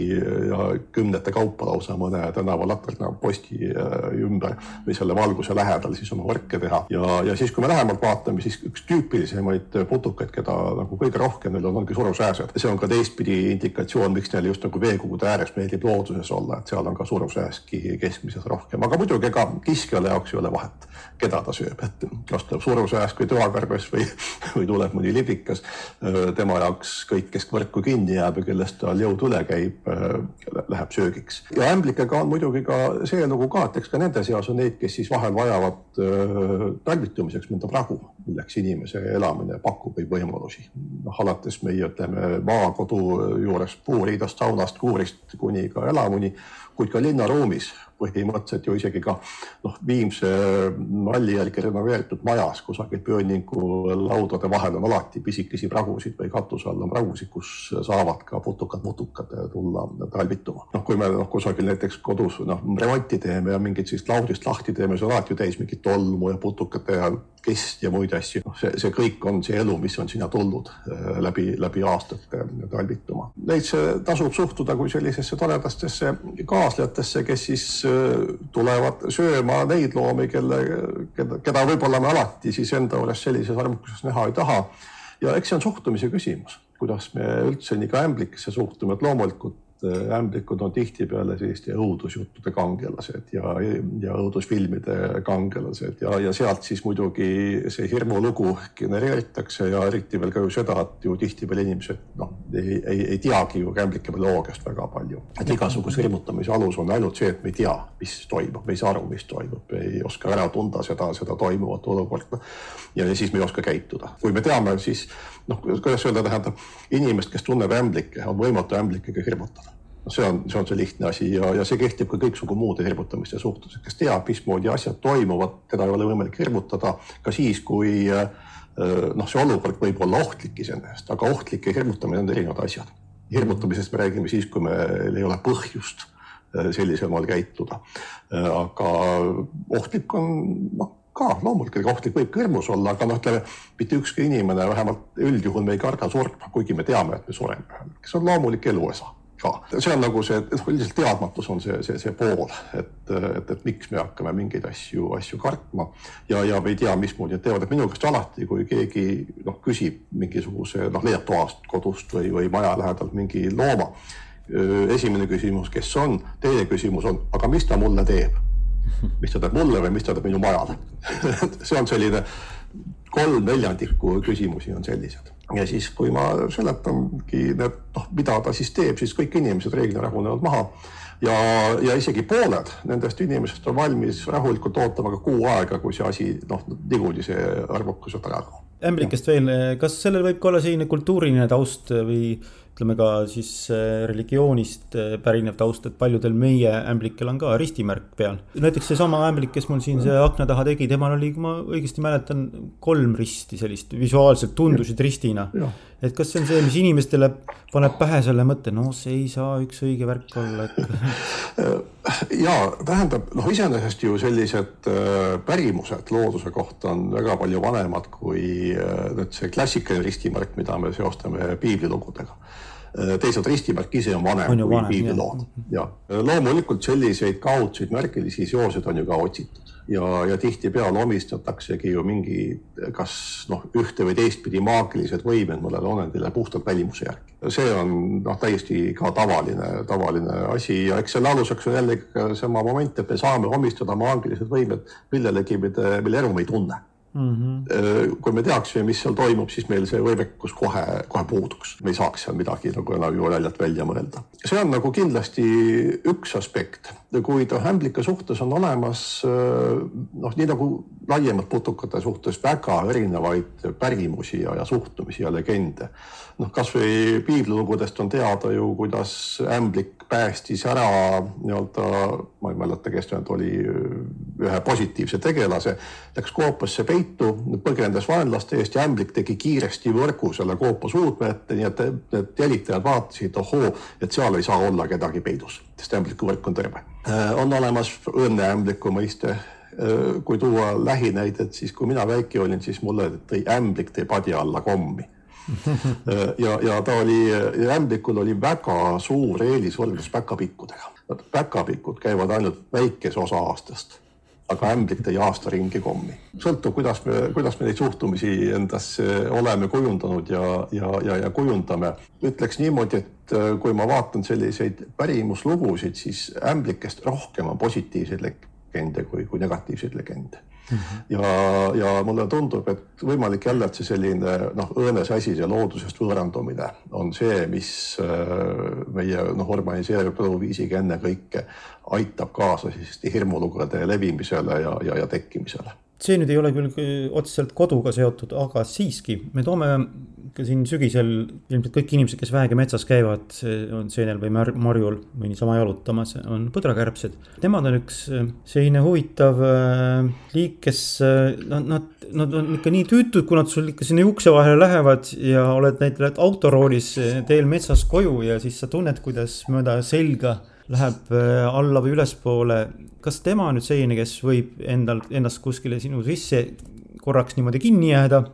ja kümnete kaupa lausa mõne tänavalaterna posti äh, ümber või selle valguse lähedal siis oma võrke teha ja, ja siis, kui me lähemalt vaatame, siis üks tüüpilisemaid putukaid, keda nagu kõige rohkem neil on, ongi surusääsed. see on ka teistpidi indikatsioon, miks neile just nagu veekogude ääres meeldib looduses olla, et seal on ka surusääski keskmiselt rohkem, aga muidugi ega kiskjale jaoks ei ole vahet, keda ta sööb, et kas tuleb surusääsk või toakarbes või, või tuleb mõni libikas. tema jaoks kõik, kes võrku kinni jääb ja kellest tal jõud üle käib, läheb söögiks. ja ämblikega on muidugi ka see lugu ka, et eks ka nende seas on neid, kes siis vahel vajavad talvitumiseks mõnda pragu, milleks inimese elamine pakub võimalusi võimalusi. Noh, alates meie ütleme maakodu juures puuriidast, saunast, kuurist kuni ka elamuni, kuid ka linnaruumis põhimõtteliselt ju isegi ka noh, Viimse malli järgi renoveeritud majas kusagil pöönningu laudade vahel on alati pisikesi pragusid või katuse all on pragusid, kus saavad ka putukad-mutukad tulla talvituma. noh, kui me noh, kusagil näiteks kodus noh, remonti teeme ja mingit sellist laudist lahti teeme, see on alati täis mingit tolmu ja putukate ja kest ja muid asju. noh, see, see kõik on see elu, mis on sinna tulnud äh, läbi, läbi aastate talvituma. Neisse tasub suhtuda kui sellisesse toredastesse kaaslejatesse, kes siis tulevad sööma neid loomi, kelle, keda, keda võib-olla me alati siis enda juures sellises armukuses näha ei taha. ja eks see on suhtumise küsimus, kuidas me üldse nii ka ämblikesse suhtume, et loomulikult Äh, ämblikud on tihtipeale selliste õudusjuttude kangelased ja, ja õudusfilmide kangelased ja, ja sealt siis muidugi see hirmulugu genereeritakse ja eriti veel ka ju seda, et ju tihtipeale inimesed noh, ei, ei, ei teagi ju ämblike bioloogiast väga palju. et igasuguse hirmutamise alus on ainult see, et me ei tea, mis toimub, me ei saa aru, mis toimub, ei oska ära tunda seda, seda toimuvat olukorda. ja, siis me ei oska käituda, kui me teame, siis noh, kuidas öelda, tähendab inimest, kes tunneb ämblikke, on võimatu ämblikega hirmutada see on, see on see lihtne asi ja, ja see kehtib ka kõiksugu muude hirmutamiste suhtes, kes teab, mismoodi asjad toimuvad, teda ei ole võimalik hirmutada ka siis, kui äh, noh, see olukord võib olla ohtlik iseenesest, aga ohtlik ja hirmutamine on erinevad asjad. hirmutamisest me räägime siis, kui meil ei ole põhjust äh, sellisel moel käituda. Äh, aga ohtlik on noh, ka loomulikult ohtlik võib ka hirmus olla, aga noh, ütleme mitte ükski inimene, vähemalt üldjuhul me ei karda surma, kuigi me teame, et me sureme, kes on loomulik eluosa ka. see on nagu see, noh, üldiselt teadmatus on see, see, see pool, et, et, et miks me hakkame mingeid asju, asju kartma. Ja, ja me ei tea, mismoodi nad teevad, et minu käest alati, kui keegi noh, küsib mingisuguse noh, leiab toast, kodust või, või maja lähedalt mingi looma esimene küsimus, kes on, teine küsimus on, aga mis ta mulle teeb? mis ta teeb mulle või mis ta teeb minu majale? See on selline kolm neljandikku küsimusi on sellised ja siis, kui ma seletangi noh, mida ta siis teeb, siis kõik inimesed reeglina rahunevad maha ja, ja isegi pooled nendest inimesest on valmis rahulikult ootama ka kuu aega, kui see asi noh, niikuinii see arvukus ära kaob. ämblikest veel, kas sellel võib ka olla selline kultuuriline taust või ütleme ka siis äh, religioonist äh, pärinev taust, et paljudel meie ämblikel on ka ristimärk peal. näiteks seesama ämblik, kes mul siin see akna taha tegi, temal oli, kui ma õigesti mäletan, kolm risti sellist visuaalselt tundusid ristina. et kas see on see, mis inimestele paneb pähe selle mõtte, no see ei saa üks õige värk olla, et ja tähendab, noh, iseenesest ju sellised äh, pärimused looduse kohta on väga palju vanemad kui nüüd see klassikaline ristimärk, mida me seostame piiblilugudega Äh, teisalt ristimärk ise on vanem on kui piiblilood ja loomulikult selliseid kaudseid märgilisi seoseid on ju ka otsitud. Ja, ja tihtipeale omistataksegi ju mingi, kas noh, ühte või teistpidi maagilised võimed mõnele olendile puhtalt välimuse järgi. see on noh, täiesti ka tavaline, tavaline asi. Ja eks selle aluseks on jällegi sama moment, et me saame omistada maagilised võimed millelegi, mida, mille elu me ei tunne Mm -hmm. kui me teaksime, mis seal toimub, siis meil see võimekus kohe, kohe puuduks, me ei saaks seal midagi nagu enam ju väljalt välja mõelda. see on nagu kindlasti üks aspekt, kuid ämblike suhtes on olemas äh, noh, nii nagu laiemalt putukate suhtes väga erinevaid pärimusi ja, ja suhtumisi ja legende. Noh, kasvõi piiblilugudest on teada ju, kuidas ämblik päästis ära nii-öelda, ma ei mäleta, kes nüüd oli, ühe positiivse tegelase, läks koopasse peitu, põgenes vaenlaste eest ja ämblik tegi kiiresti võrgu selle koopa suudme ette, nii et need jälitajad vaatasid, ohoo, et seal ei saa olla kedagi peidus, sest ämbliku võrk on terve. On olemas õnneämbliku mõiste. Kui tuua lähinäidet, siis kui mina väike olin, siis mulle tõi ämblik tõi padja alla kommi ja, ja ta oli, ämblikul oli väga suur eelis võrreldes päkapikkudega. päkapikud käivad ainult väikese osa aastast, aga ämblik tõi aasta ringi kommi. sõltub, kuidas me, kuidas me neid suhtumisi endasse oleme kujundanud ja, ja, ja, ja kujundame. ütleks niimoodi, et äh, kui ma vaatan selliseid pärimuslugusid, siis ämblikest rohkem on positiivseid legende kui, kui negatiivseid legende. Ja, ja mulle tundub, et võimalik jälle, et see selline noh, õõnes asi, see loodusest võõrandumine on see, mis äh, meie noh, urbaniseeritud eluviisiga ennekõike aitab kaasa siis hirmulugude levimisele ja, ja, ja tekkimisele see nüüd ei ole küll otseselt koduga seotud, aga siiski me toome ka siin sügisel ilmselt kõik inimesed, kes vähegi metsas käivad, on seenel või mar marjul või niisama jalutamas, on põdrakärbsed. Nemad on üks äh, selline huvitav äh, liik, kes äh, nad, nad, nad on ikka nii tüütud, kui nad sul ikka sinna ukse vahele lähevad ja oled näiteks autoroolis teel metsas koju ja siis sa tunned, kuidas mööda selga läheb alla või ülespoole kas tema on nüüd selline, kes võib endal, ennast kuskile sinu sisse korraks niimoodi kinni jääda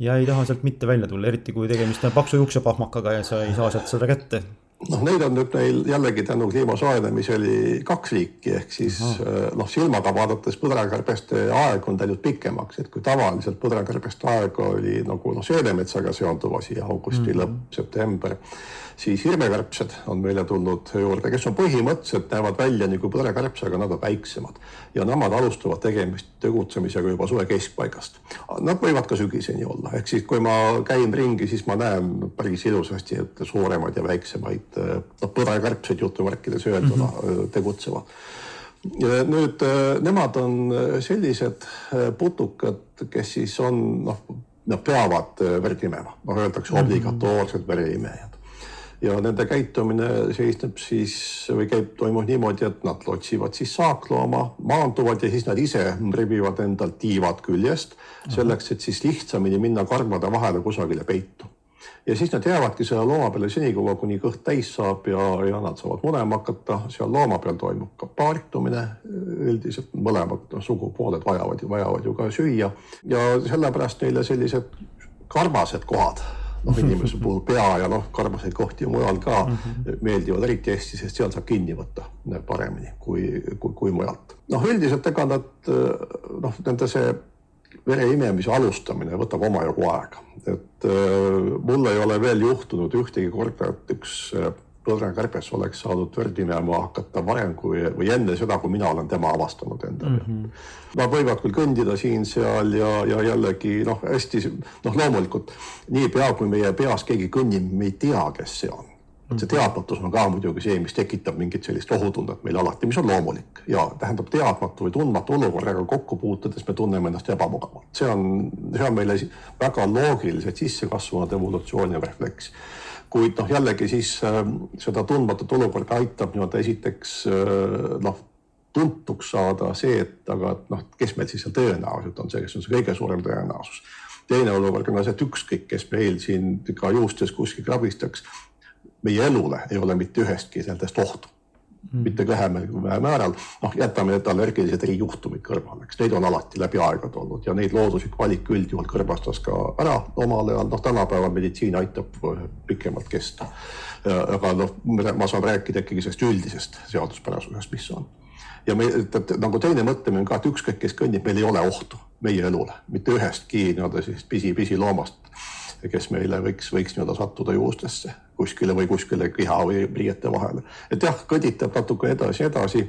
ja ei taha sealt mitte välja tulla, eriti kui tegemist on paksu juuksepahmakaga ja sa ei saa sealt seda kätte? noh, neid on nüüd meil jällegi tänu kliima soojenemisele kaks liiki, ehk siis äh, noh, silmaga vaadates põdrakärbeste aeg on läinud pikemaks, et kui tavaliselt põdrakärbeste aeg oli nagu noh, seenemetsaga seonduv asi, augusti mm -hmm. lõpp, september siis hirmekärbsed on meile tulnud juurde, kes on põhimõtteliselt näevad välja nagu põdrakärbs, aga nad on väiksemad ja nemad alustavad tegemist tegutsemisega juba suve keskpaigast. Nad võivad ka sügiseni olla, ehk siis kui ma käin ringi, siis ma näen päris ilusasti, et suuremaid ja väiksemaid noh, põdrakärbseid jutumärkides öelduna mm -hmm. tegutsevad nüüd nemad on sellised putukad, kes siis on noh, nad peavad verd imema, noh öeldakse mhm. obligatoorsed vereimejad ja nende käitumine seisneb siis või käib, toimub niimoodi, et nad otsivad siis saaklooma, maanduvad ja siis nad ise rebivad endalt tiivad küljest selleks, et siis lihtsamini minna karvade vahele kusagile peitu. ja siis nad jäävadki selle looma peale senikaua, kuni kõht täis saab ja, ja nad saavad munema hakata, seal looma peal toimub ka paaritumine. üldiselt mõlemad no, sugupooled vajavad ju, vajavad ju ka süüa ja sellepärast neile sellised karvased kohad noh, inimese puhul pea ja noh, karmaseid kohti mujal ka mm -hmm. meeldivad eriti hästi, sest seal saab kinni võtta paremini kui, kui, kui mujalt. noh, üldiselt ega nad noh, nende see vere imemise alustamine võtab omajagu aega, et äh, mul ei ole veel juhtunud ühtegi korda, et üks põdrakärbes oleks saanud verd imema hakata varem kui või enne seda, kui mina olen tema avastanud endale mm. -hmm. Nad võivad küll kõndida siin-seal ja, ja jällegi noh, hästi noh, loomulikult niipea kui meie peas keegi kõnnib, me ei tea, kes see on see teadmatus on ka muidugi see, mis tekitab mingit sellist ohutunnet meil alati, mis on loomulik ja tähendab teadmatu või tundmatu olukorraga kokku puutudes me tunneme ennast ebamugavalt. see on, see on meile väga loogiliselt sisse kasvanud evolutsiooni refleks. Kuid noh, jällegi siis äh, seda tundmatut olukorda aitab nii-öelda esiteks äh, noh, tuntuks saada see, et aga noh, kes meil siis seal tõenäoliselt on see, kes on see kõige suurem tõenäosus. Teine olukord on see, et ükskõik, kes meil siin ka juustes kuskil krabistaks, meie elule ei ole mitte ühestki nendest ohtu mm.. mitte vähemal määral, noh, jätame need allergilised erijuhtumid kõrvale, eks neid on alati läbi aegade olnud ja neid looduslik valik üldjuhul kõrvastas ka ära omal ajal, noh, tänapäeval meditsiin aitab pikemalt kesta. aga noh, ma saan rääkida ikkagi sellest üldisest seaduspärasusest, mis on. Ja me, nagu teine mõtlemine ka, et ükskõik, kes kõnnib, meil ei ole ohtu meie elule, mitte ühestki nii-öelda siis pisi-pisiloomast kes meile võiks, võiks nii-öelda sattuda juustesse kuskile või kuskile kiha või riiete vahele. et jah, kõditab natuke edasi-edasi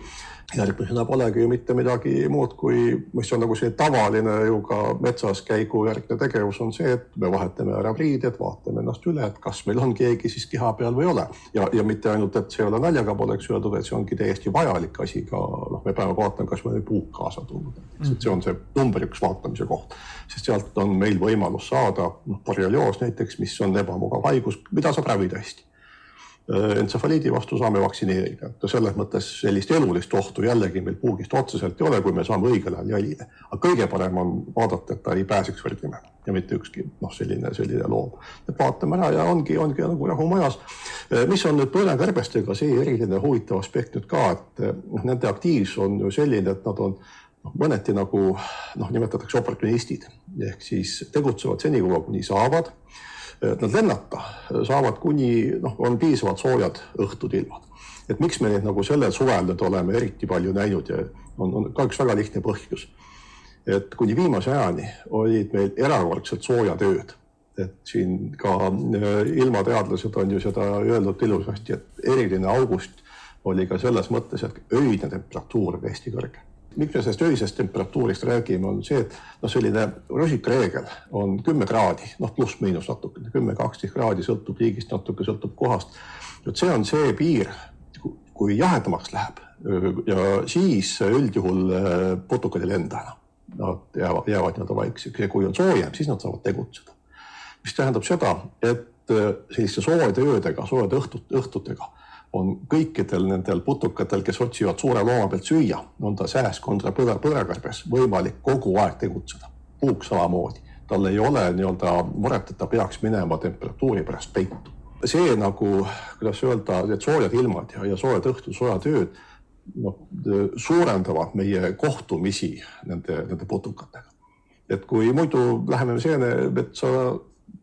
järgmisena polegi ju mitte midagi muud, kui mis on nagu see tavaline ju ka metsas käigu järgne tegevus on see, et me vahetame ära riided, vaatame ennast üle, et kas meil on keegi siis keha peal või ei ole. ja, ja mitte ainult, et see ei ole naljaga poleks öeldud, et see ongi täiesti vajalik asi ka noh, me peame vaatama, kas meil puuk kaasa tulnud näiteks, et see on see number üks vaatamise koht, sest sealt on meil võimalus saada noh, borrelioos näiteks, mis on ebamugav haigus, mida saab ravida hästi entsefaliidi vastu saame vaktsineerida, selles mõttes sellist elulist ohtu jällegi meil puugist otseselt ei ole, kui me saame õigel ajal jälile. aga kõige parem on vaadata, et ta ei pääseks võrdlemine ja mitte ükski noh, selline, selline loom. et vaatame ära ja ongi, ongi nagu rahu majas. Äh, mis on nüüd põõnakärbestega see eriline huvitav aspekt nüüd ka, et noh, nende aktiivsus on ju selline, et nad on noh, mõneti nagu noh, nimetatakse oportunistid ehk siis tegutsevad senikaua, kuni saavad et nad lennata saavad kuni noh, on piisavalt soojad õhtud ilmad. et miks me neid nagu sellel suvel nüüd oleme eriti palju näinud ja on, on ka üks väga lihtne põhjus. et kuni viimase ajani olid meil erakordselt soojad ööd. et siin ka äh, ilmateadlased on ju seda öelnud ilusasti, et eriline august oli ka selles mõttes, et öine temperatuur oli hästi kõrge miks me sellest öisest temperatuurist räägime, on see, et noh, selline rusikareegel on kümme kraadi, noh, pluss-miinus natukene, kümme, kaksteist kraadi, sõltub liigist, natuke sõltub kohast. vot see on see piir, kui jahedamaks läheb ja siis üldjuhul äh, putukad ei lenda enam. Nad jäävad, jäävad nii-öelda vaikseks ja kui on soojem, siis nad saavad tegutseda. mis tähendab seda, et äh, selliste soojade öödega, soojade õhtut, õhtutega on kõikidel nendel putukatel, kes otsivad suure looma pealt süüa, on ta sääskondra põdra, põdrakarbes võimalik kogu aeg tegutseda. puuk samamoodi, tal ei ole nii-öelda muret, et ta peaks minema temperatuuri pärast peitu. see nagu, kuidas öelda, need soojad ilmad ja, ja soojad õhtud, soojad ööd, noh, suurendavad meie kohtumisi nende, nende putukatega. et kui muidu läheme seenemetsa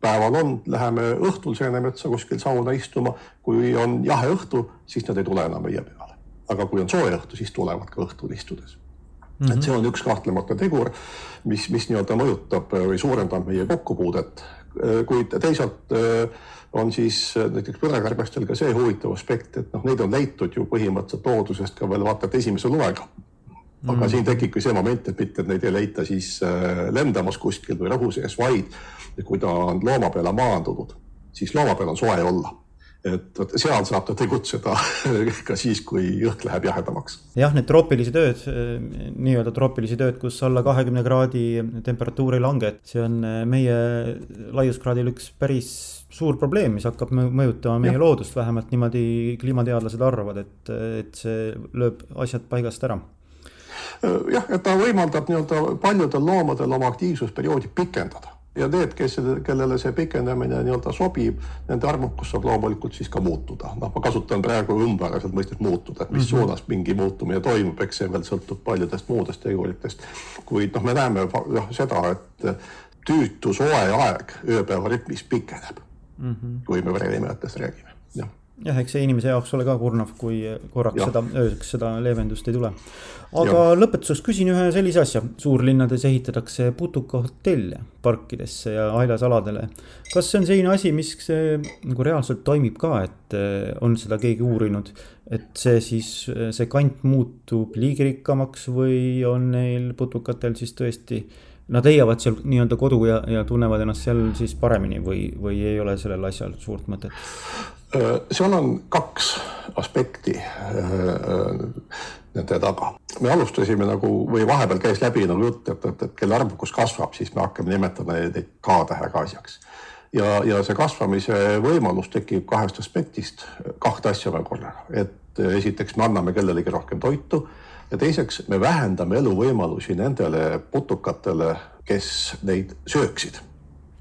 päeval on, läheme õhtul seenemetsa kuskil sauna istuma, kui on jahe õhtu, siis nad ei tule enam meie peale. aga kui on soe õhtu, siis tulevad ka õhtul istudes mm. -hmm. et see on üks kahtlemata tegur, mis, mis nii-öelda mõjutab või suurendab meie kokkupuudet, kuid teisalt äh, on siis äh, näiteks põdrakärbestel ka see huvitav aspekt, et noh, neid on leitud ju põhimõtteliselt loodusest ka veel vaata et esimese loega aga mm. siin tekibki see moment, et mitte, et neid ei leita siis äh, lendamas kuskil või rõhu sees, vaid kui ta on looma peale maandunud, siis looma peal on soe olla et vot seal saab ta tegutseda ka siis, kui õhk läheb jahedamaks. jah, need troopilised ööd, nii-öelda troopilised ööd, kus alla kahekümne kraadi temperatuur ei lange, et see on meie laiuskraadil üks päris suur probleem, mis hakkab mõjutama meie ja. loodust, vähemalt niimoodi kliimateadlased arvavad, et, et see lööb asjad paigast ära jah, et ta võimaldab nii-öelda paljudel loomadel oma aktiivsusperioodi pikendada ja need, kes, kellele see pikenemine nii-öelda sobib, nende arvukus saab loomulikult siis ka muutuda. noh, ma kasutan praegu ümberselt mõistet muutuda, et mis mm -hmm. suunas mingi muutumine toimub, eks see veel sõltub paljudest muudest teguritest. kuid noh, me näeme jah seda, et tüütu soe aeg ööpäeva rütmis pikeneb mm. -hmm. kui me vereimehetest räägime, jah eks see inimese jaoks ole ka kurnav, kui korraks Jah. seda, ööseks seda leevendust ei tule. aga Jah. lõpetuseks küsin ühe sellise asja, suurlinnades ehitatakse putukahotelle parkidesse ja haljasaladele. kas see on selline asi, mis see, nagu reaalselt toimib ka, et eh, on seda keegi uurinud, et see siis, see kant muutub liigirikkamaks või on neil putukatel siis tõesti Nad leiavad seal nii-öelda kodu ja, ja tunnevad ennast seal siis paremini või, või ei ole sellel asjal suurt mõtet? Seal on kaks aspekti äh, nende taga. me alustasime nagu või vahepeal käis läbi nagu jutt, et, et, et kelle arvukus kasvab, siis me hakkame nimetama neid K-tähega asjaks. ja, ja see kasvamise võimalus tekib kahest aspektist, kahte asja veel korraga, et esiteks me anname kellelegi rohkem toitu ja teiseks me vähendame eluvõimalusi nendele putukatele, kes neid sööksid.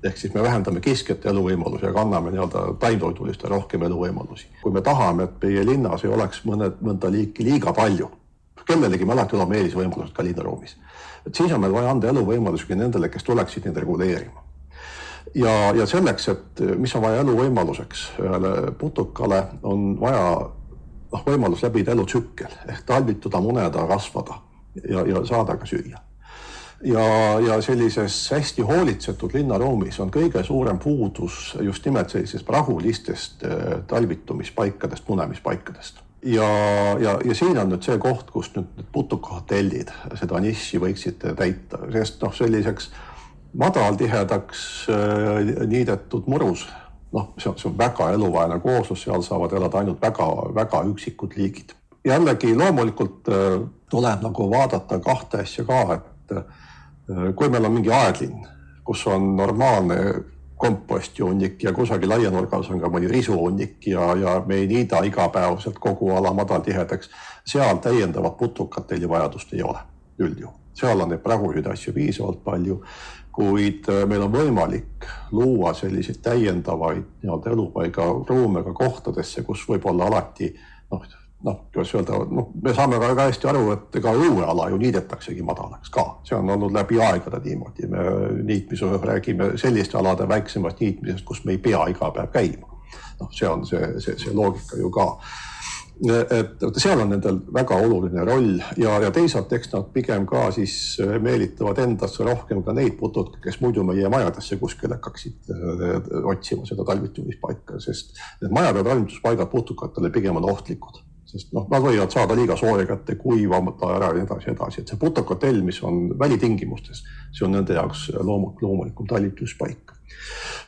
Ehk siis me vähendame kiskjate eluvõimalusi, aga anname nii-öelda taimtoidulistele rohkem eluvõimalusi. kui me tahame, et meie linnas ei oleks mõned, mõnda liiki liiga palju, kellelegi me alati oleme eelisvõimalused ka linnaruumis, et siis on meil vaja anda eluvõimalusi nendele, kes tuleksid neid reguleerima ja, ja selleks, et mis on vaja eluvõimaluseks ühele putukale, on vaja noh, võimalus läbida elutsükkel ehk talvituda, muneda, kasvada ja, ja saada ka süüa. Ja, ja sellises hästi hoolitsetud linnaruumis on kõige suurem puudus just nimelt sellisest rahulistest äh, talvitumispaikadest, munemispaikadest ja, ja, ja siin on nüüd see koht, kus nüüd need putukahotellid seda nišši võiksid täita, sest noh, selliseks madaltihedaks äh, niidetud murus noh, see on, see on väga eluvaene kooslus, seal saavad elada ainult väga-väga üksikud liigid. jällegi loomulikult äh, tuleb nagu vaadata kahte asja ka, et kui meil on mingi aedlinn, kus on normaalne kompostihunnik ja kusagil aianurgas on ka mõni risuhunnik ja, ja me ei niida igapäevaselt kogu ala madaltihedaks, seal täiendavat putukatelli vajadust ei ole üldjuhul, seal on neid pragusid asju piisavalt palju kuid äh, meil on võimalik luua selliseid täiendavaid nii-öelda elupaigaruume ka kohtadesse, kus võib-olla alati noh, noh, kuidas öelda, noh, me saame väga hästi aru, et ega õueala ju niidetaksegi madalaks ka, see on olnud läbi aegade niimoodi, me niitmise räägime selliste alade väiksemast niitmisest, kus me ei pea iga päev käima. noh, see on see, see, see loogika ju ka. Et seal on nendel väga oluline roll ja, ja teisalt, eks nad pigem ka siis meelitavad endasse rohkem ka neid putukaid, kes muidu meie majadesse kuskil hakkaksid äh, otsima seda talvitumispaika, sest need majade talvituspaigad putukatele pigem on ohtlikud sest noh, nad võivad saada liiga sooja kätte, kuivamata ära ja nii edasi, edasi, et see putukatell, mis on välitingimustes, see on nende jaoks loomuk, loomulikum talvituspaik.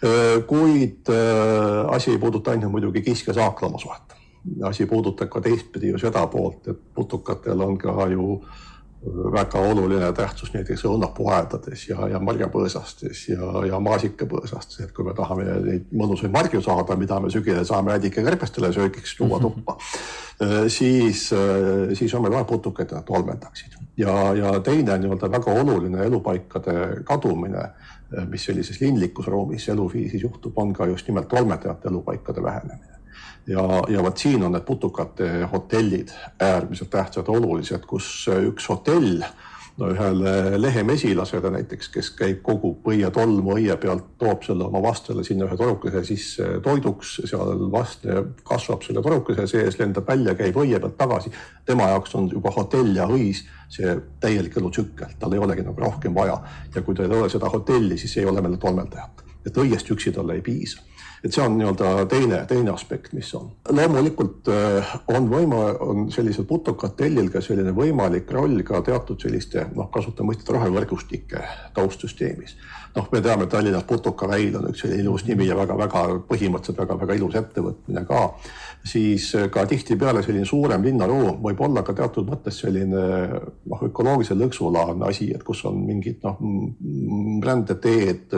Äh, kuid äh, asi ei puuduta ainult muidugi kiskja-saaklama suhet asi puudutab ka teistpidi ju seda poolt, et putukatel on ka ju väga oluline tähtsus näiteks õunapuuaedades ja, ja marjapõõsastes ja, ja maasikapõõsastes, et kui me tahame neid mõnusaid marju saada, mida me sügisel saame ädikakärbestele söögiks tuua Mhm. tuppa mm, -hmm. siis, siis on meil vaja putukaid, et nad tolmeldaksid. ja, ja teine nii-öelda väga oluline elupaikade kadumine, mis sellises linlikus ruumis eluviisis juhtub, on ka just nimelt tolmeldajate elupaikade vähenemine ja, ja vot siin on need putukate hotellid äärmiselt tähtsad, olulised, kus üks hotell no ühele lehemesilasele näiteks, kes käib, kogub õietolmu õie pealt, toob selle oma vastele sinna ühe torukese sisse toiduks, seal vastne kasvab selle torukese sees, lendab välja, käib õie pealt tagasi. tema jaoks on juba hotell ja õis see täielik elutsükkel, tal ei olegi nagu rohkem vaja. Ja kui tal ei ole seda hotelli, siis ei ole meil tolmeldajat, et õiest üksi talle ei piisa et see on nii-öelda teine, teine aspekt, mis on. loomulikult on võima-, on sellisel putukatellil ka selline võimalik roll ka teatud selliste noh, kasutame mõistet rohevõrgustike taustsüsteemis. noh, me teame, Tallinnas Putukaväil on üks selline ilus nimi ja väga-väga põhimõtteliselt väga-väga ilus ettevõtmine ka. siis ka tihtipeale selline suurem linnaruum võib olla ka teatud mõttes selline noh, ökoloogilise lõksulaadne asi, et kus on mingid noh, rändeteed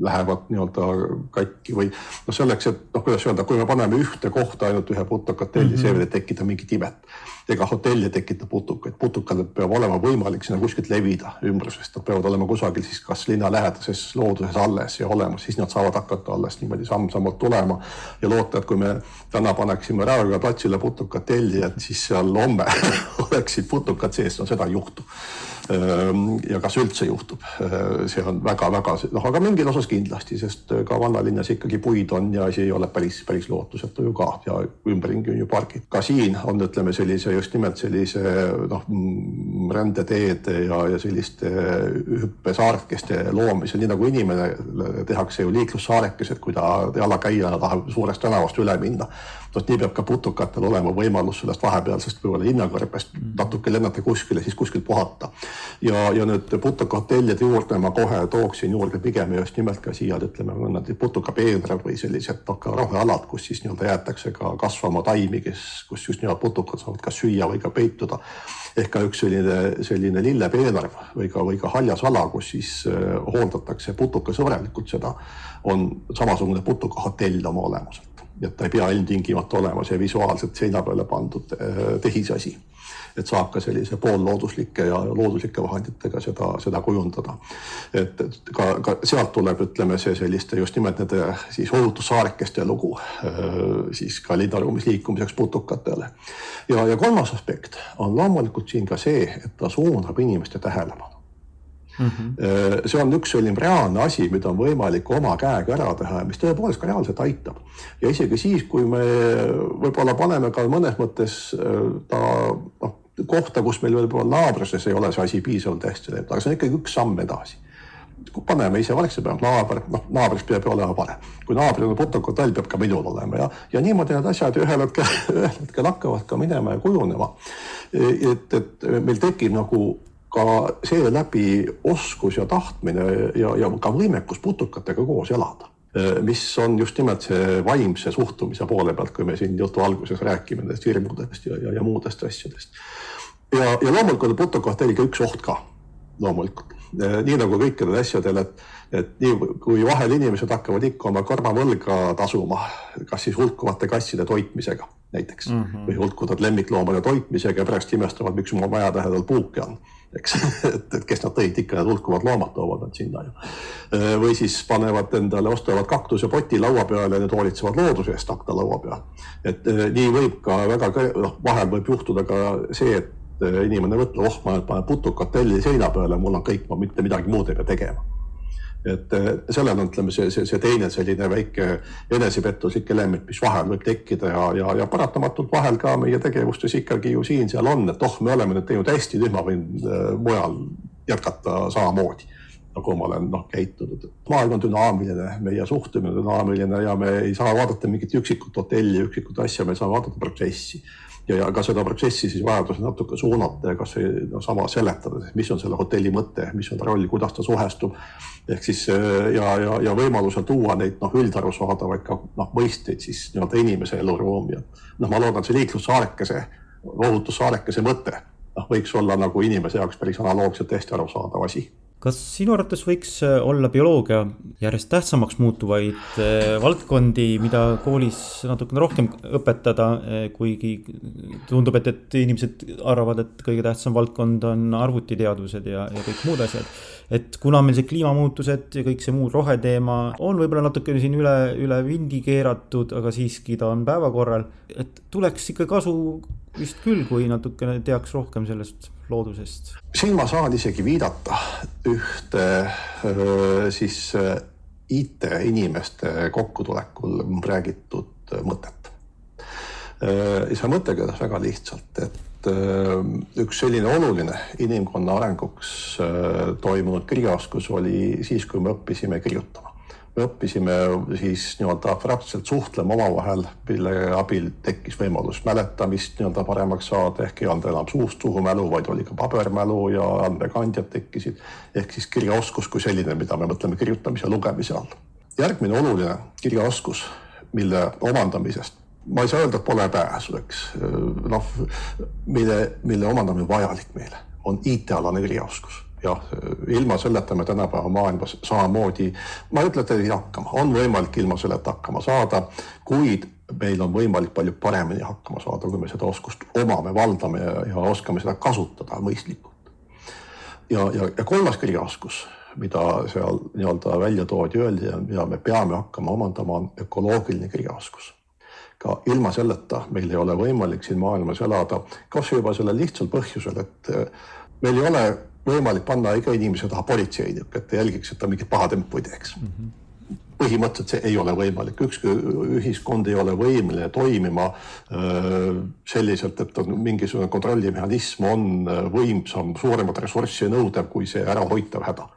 lähevad nii-öelda katki või noh, selleks, et noh, kuidas öelda, kui me paneme ühte kohta ainult ühe putukatelli mm, -hmm. see võib tekitada mingit imet. Ega hotell ei tekita putukaid, putukal peab olema võimalik sinna kuskilt levida ümbrusest, nad peavad olema kusagil siis kas linna lähedases looduses alles ja olemas, siis nad saavad hakata alles niimoodi samm-sammult tulema ja loota, et kui me täna paneksime Raekoja platsile putukatelli, et siis seal homme oleksid putukad sees, no seda ei juhtu. Ja kas üldse juhtub, see on väga-väga, noh, aga mingil osas kindlasti, sest ka vanalinnas ikkagi puid on ja asi ei ole päris, päris lootusetu ju ka. Ja ümberringi on ju pargid. ka siin on, ütleme sellise just nimelt sellise noh, rändeteede ja, ja selliste hüppesaarekeste loomisel, nii nagu inimene tehakse ju liiklussaarekesed, kui ta jalakäijana tahab suurest tänavast üle minna vot nii peab ka putukatel olema võimalus sellest vahepealsest võib-olla hinnakõrbest mm. natuke lennata kuskile, siis kuskilt puhata. ja, ja nüüd putukahotellide juurde ma kohe tooksin juurde pigem just nimelt ka siia, ütleme, mõned putukapeenrad või sellised noh, ka rohealad, kus siis nii-öelda jäetakse ka kasvama taimi, kes, kus just nimelt putukad saavad kas süüa või ka peituda ehk ka üks selline, selline lillepeenarv või ka, või ka haljasala, kus siis äh, hooldatakse putukasõbralikult seda, on samasugune putukahotell oma olemuselt et ta ei pea ilmtingimata olema see visuaalselt seina peale pandud äh, tehisasi. et saab ka sellise poollooduslike ja looduslike vahenditega seda, seda kujundada. et, ka, ka sealt tuleb, ütleme see selliste just nimelt nende siis ohutussaarekeste lugu äh, siis ka linnaruumis liikumiseks putukatele. ja, ja kolmas aspekt on loomulikult siin ka see, et ta suunab inimeste tähelepanu Mm -hmm. see on üks selline reaalne asi, mida on võimalik oma käega ära teha ja mis tõepoolest ka reaalselt aitab. ja isegi siis, kui me võib-olla paneme ka mõnes mõttes äh, ta noh, kohta, kus meil võib-olla naabruses ei ole see asi piisavalt hästi tehtud, aga see on ikkagi üks samm edasi kui paneme ise valeks peame, naaber, noh naabrist peab ju olema parem. kui naabril on protokoll, peab ka minul olema ja, ja niimoodi need asjad ühel hetkel, ühel hetkel hakkavad ka minema ja kujunema. et, et meil tekib nagu ka seeläbi oskus ja tahtmine ja, ja ka võimekus putukatega koos elada mis on just nimelt see vaimse suhtumise poole pealt, kui me siin jutu alguses räägime nendest hirmudest ja, ja, ja muudest asjadest. ja, ja loomulikult on putukohteliga üks oht ka, loomulikult. nii nagu kõikidel asjadel, et, et nii kui vahel inimesed hakkavad ikka oma karvavõlga tasuma, kas siis hulkuvate kasside toitmisega näiteks mm -hmm. või hulkuvad lemmikloomade toitmisega ja pärast imestavad, miks oma maja lähedal puuke on eks et, et kes nad tõid, ikka need hulkuvad loomad toovad nad sinna ju. või siis panevad endale, ostavad kaktusepoti laua peale ja need hoolitsevad looduse eest aknalaua peal. et nii võib ka väga, noh, vahel võib juhtuda ka see, et inimene mõtleb, oh, ma panen putukotelli seina peale, mul on kõik, ma mitte midagi muud ei pea tegema et eh, sellel on, ütleme see, see, see teine selline väike enesepettuslik element, mis vahel võib tekkida ja, ja, ja paratamatult vahel ka meie tegevustes ikkagi ju siin-seal on, et oh, me oleme nüüd teinud hästi, nüüd ma võin äh, mujal jätkata samamoodi nagu ma olen noh käitunud. maailm on dünaamiline, meie suhtumine on dünaamiline ja me ei saa vaadata mingit üksikut hotelli, üksikut asja, me saame vaadata protsessi ja, ja ka seda protsessi siis vajadusel natuke suunata ja kasvõi no, sama seletada, mis on selle hotelli mõte, mis on ta roll, kuidas ta suhestub. ehk siis ja, ja, ja võimalusel tuua neid noh, üldarusaadavaid ka noh, mõisteid siis nii-öelda inimese eluruumi. noh, ma loodan, see liiklussaarekese, ohutussaarekese mõte noh, võiks olla nagu inimese jaoks päris analoogselt hästi arusaadav asi kas sinu arvates võiks äh, olla bioloogia järjest tähtsamaks muutuvaid äh, valdkondi, mida koolis natukene rohkem õpetada, äh, kuigi tundub, et, et inimesed arvavad, et kõige tähtsam valdkond on arvutiteadused ja, ja kõik muud asjad. et kuna meil see kliimamuutused ja kõik see muu roheteema on võib-olla natukene siin üle, üle vindi keeratud, aga siiski ta on päevakorral, et tuleks ikka kasu vist küll, kui natukene teaks rohkem sellest loodusest. siin ma saan isegi viidata ühte siis IT-inimeste kokkutulekul räägitud mõtet. see mõte kõlas väga lihtsalt, et üks selline oluline inimkonna arenguks toimunud kirjaoskus oli siis, kui me õppisime kirjutama me õppisime siis nii-öelda abstraktselt suhtlema omavahel, mille abil tekkis võimalus mäletamist nii-öelda paremaks saada, ehk ei olnud enam suust suhu mälu, vaid oli ka pabermälu ja andmekandjad tekkisid. ehk siis kirjaoskus kui selline, mida me mõtleme kirjutamise ja lugemise all. järgmine oluline kirjaoskus, mille omandamisest ma ei saa öelda, et pole pääsu, eks noh, mille, mille omandamine vajalik meile on IT-alane kirjaoskus jah, ilma selleta me tänapäeva maailmas samamoodi, ma ei ütle, et ei hakkama, on võimalik ilma selleta hakkama saada, kuid meil on võimalik palju paremini hakkama saada, kui me seda oskust omame, valdame ja, ja oskame seda kasutada mõistlikult. ja, ja, ja kolmas kirjaoskus, mida seal nii-öelda välja toodi, öeldi ja mida me peame hakkama omandama, on ökoloogiline kirjaoskus. Ka ilma selleta meil ei ole võimalik siin maailmas elada, kas juba sellel lihtsal põhjusel, et meil ei ole võimalik panna iga inimese taha politseinik, et ta jälgiks, et ta mingit paha tempu ei teeks mm. -hmm põhimõtteliselt see ei ole võimalik, ükski ühiskond ei ole võimeline toimima selliselt, et on mingisugune kontrollimehhanism on võimsam, suuremat ressurssi nõudev kui see ärahoitav häda.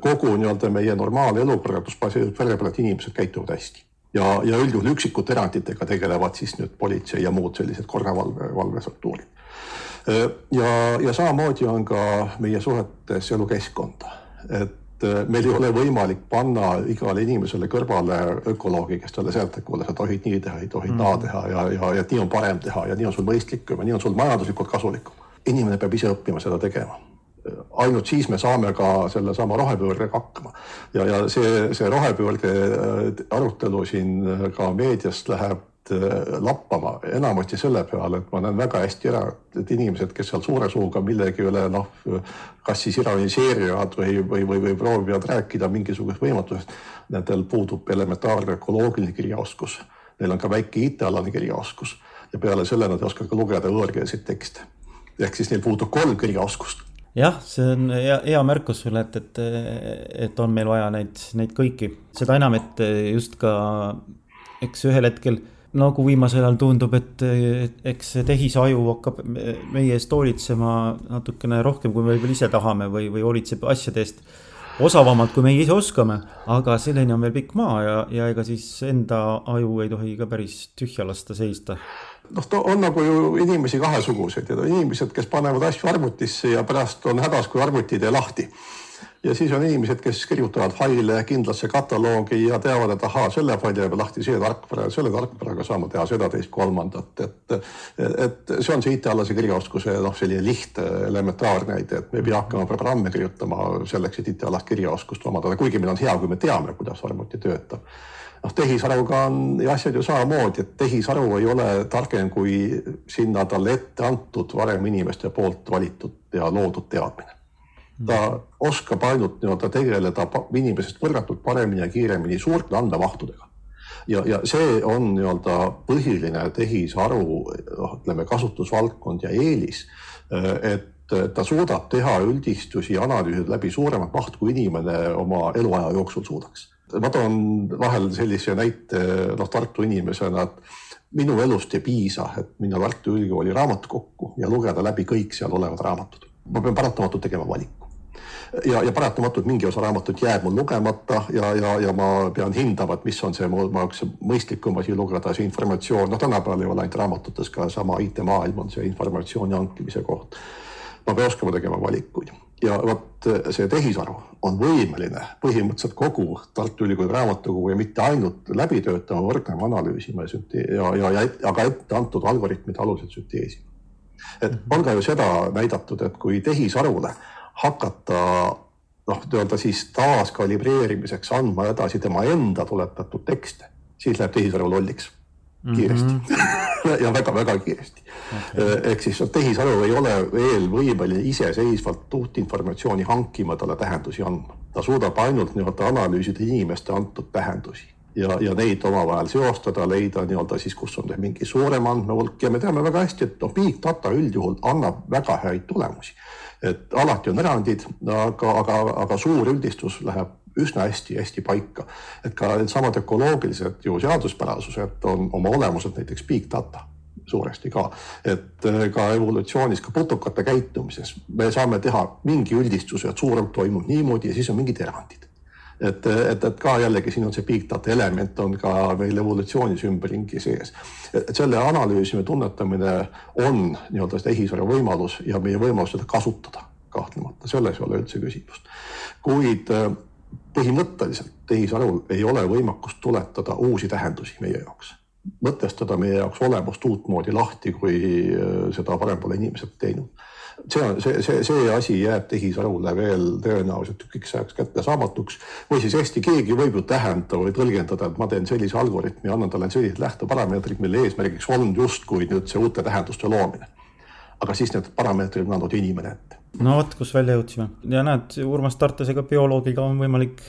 kogu nii-öelda meie normaalne elukorraldus baseerub selle peale, et inimesed käituvad hästi ja, ja üldjuhul üksikute eranditega tegelevad siis nüüd politsei ja muud sellised korravalve, valvestruktuurid ja, ja samamoodi on ka meie suhetes elukeskkonda, et äh, meil ei ole võimalik panna igale inimesele kõrvale ökoloogi, kes talle seletab, kuule, sa tohid nii teha, ei tohi mm. naa teha ja, ja, ja nii on parem teha ja nii on sul mõistlikum ja nii on sul majanduslikult kasulikum. inimene peab ise õppima seda tegema ainult siis me saame ka sellesama rohepöördega hakkama. ja, ja see, see rohepöörde äh, arutelu siin ka meediast läheb Äh, lappama enamasti selle peale, et ma näen väga hästi ära, et inimesed, kes seal suure suuga millegi üle noh, kas siis ironiseerivad või, või, või, või proovivad rääkida mingisugusest võimatusest, nendel puudub elementaarne ökoloogiline kirjaoskus. Neil on ka väike IT-alane kirjaoskus ja peale selle nad ei oska ka lugeda võõrkeelseid tekste. ehk siis neil puudub kolm kirjaoskust jah, see on hea, hea märkus sulle, et, et, et on meil vaja neid, neid kõiki, seda enam, et just ka eks ühel hetkel nagu viimasel ajal tundub, et eks see tehisaju hakkab meie eest hoolitsema natukene rohkem, kui me võib-olla ise tahame või, või hoolitseb asjade eest osavamalt, kui meie ise oskame. aga selleni on veel pikk maa ja, ja ega siis enda aju ei tohi ka päris tühja lasta seista noh, on nagu ju inimesi kahesuguseid ja inimesed, kes panevad asju arvutisse ja pärast on hädas, kui arvuti ei lahti ja siis on inimesed, kes kirjutavad faile kindlasse kataloogi ja teavad, et ahaa, selle faili jääb lahti see tarkvara ja selle tarkvaraga saame teha seda, teist, kolmandat, et. et see on see IT-alase kirjaoskuse noh, selline lihtne elementaarne näide, et me ei pea hakkama programme kirjutama selleks, et IT-alast kirjaoskust omandada, kuigi meil on hea, kui me teame, kuidas arvuti töötab. Noh, tehisaruga on asjad ju samamoodi, et tehisaru ei ole targem kui sinna talle ette antud varem inimeste poolt valitud ja loodud teadmine ta oskab ainult nii-öelda tegeleda inimesest võrratult paremini ja kiiremini suurte andmemahtudega. ja, ja see on nii-öelda põhiline tehisaru, noh, ütleme kasutusvaldkond ja eelis, et ta suudab teha üldistusi, analüüsida läbi suuremat mahtu, kui inimene oma eluaja jooksul suudaks. ma toon vahel sellise näite noh, Tartu inimesena, et minu elust ei piisa, et minna Tartu Ülikooli raamatukokku ja lugeda läbi kõik seal olevad raamatud. ma pean paratamatult tegema valiku ja, ja paratamatult mingi osa raamatut jääb mul lugemata ja, ja, ja ma pean hindama, et mis on see mu jaoks mõistlikum asi lugeda, see informatsioon, noh, tänapäeval ei ole ainult raamatutes ka sama IT-maailm on see informatsiooni hankimise koht. ma pean oskama tegema valikuid ja vot see tehisaru on võimeline põhimõtteliselt kogu Tartu Ülikooli raamatukogu ja mitte ainult läbi töötama, võrdlema, analüüsima ja ja, ja, ja aga ette antud algoritmide alusel sünteesima. et on ka ju seda näidatud, et kui tehisarule hakata noh, nii-öelda siis taaskalibreerimiseks andma edasi tema enda tuletatud tekste, siis läheb tehisaru lolliks. Kiiresti. Mm -hmm. ja väga-väga kiiresti. Okay.. ehk siis tehisaru ei ole veel võimeline iseseisvalt uut informatsiooni hankima, talle tähendusi andma. ta suudab ainult nii-öelda analüüsida inimeste antud tähendusi ja, ja neid omavahel seostada, leida nii-öelda siis, kus on mingi suurem andmehulk ja me teame väga hästi, et noh, big data üldjuhul annab väga häid tulemusi et alati on erandid, aga, aga, aga suur üldistus läheb üsna hästi-hästi paika. et ka needsamad ökoloogilised ju seaduspärasused on oma olemuselt näiteks big data suuresti ka, et äh, ka evolutsioonis, ka putukate käitumises me saame teha mingi üldistuse, et suurelt toimub niimoodi ja siis on mingid erandid et, et, et ka jällegi siin on see big data element on ka meil evolutsioonis ümberringi sees. Et selle analüüsimine, tunnetamine on nii-öelda tehisaru võimalus ja meie võimalus seda kasutada kahtlemata, selles ei ole üldse küsimust. kuid äh, põhimõtteliselt tehisarul ei ole võimekust tuletada uusi tähendusi meie jaoks. Mõtestada meie jaoks olemust uutmoodi lahti, kui äh, seda varem pole inimesed teinud see on see, see, see asi jääb tehisarule veel tõenäoliselt tükiks ajaks kättesaamatuks või siis hästi keegi võib ju tähendada või tõlgendada, et ma teen sellise algoritmi, annan talle sellised lähteparameetrid, mille eesmärgiks on justkui nüüd see uute tähenduste loomine. aga siis need parameetrid on andnud inimene ette. no vot, kus välja jõudsime ja näed, Urmas Tartasega, bioloogiga on võimalik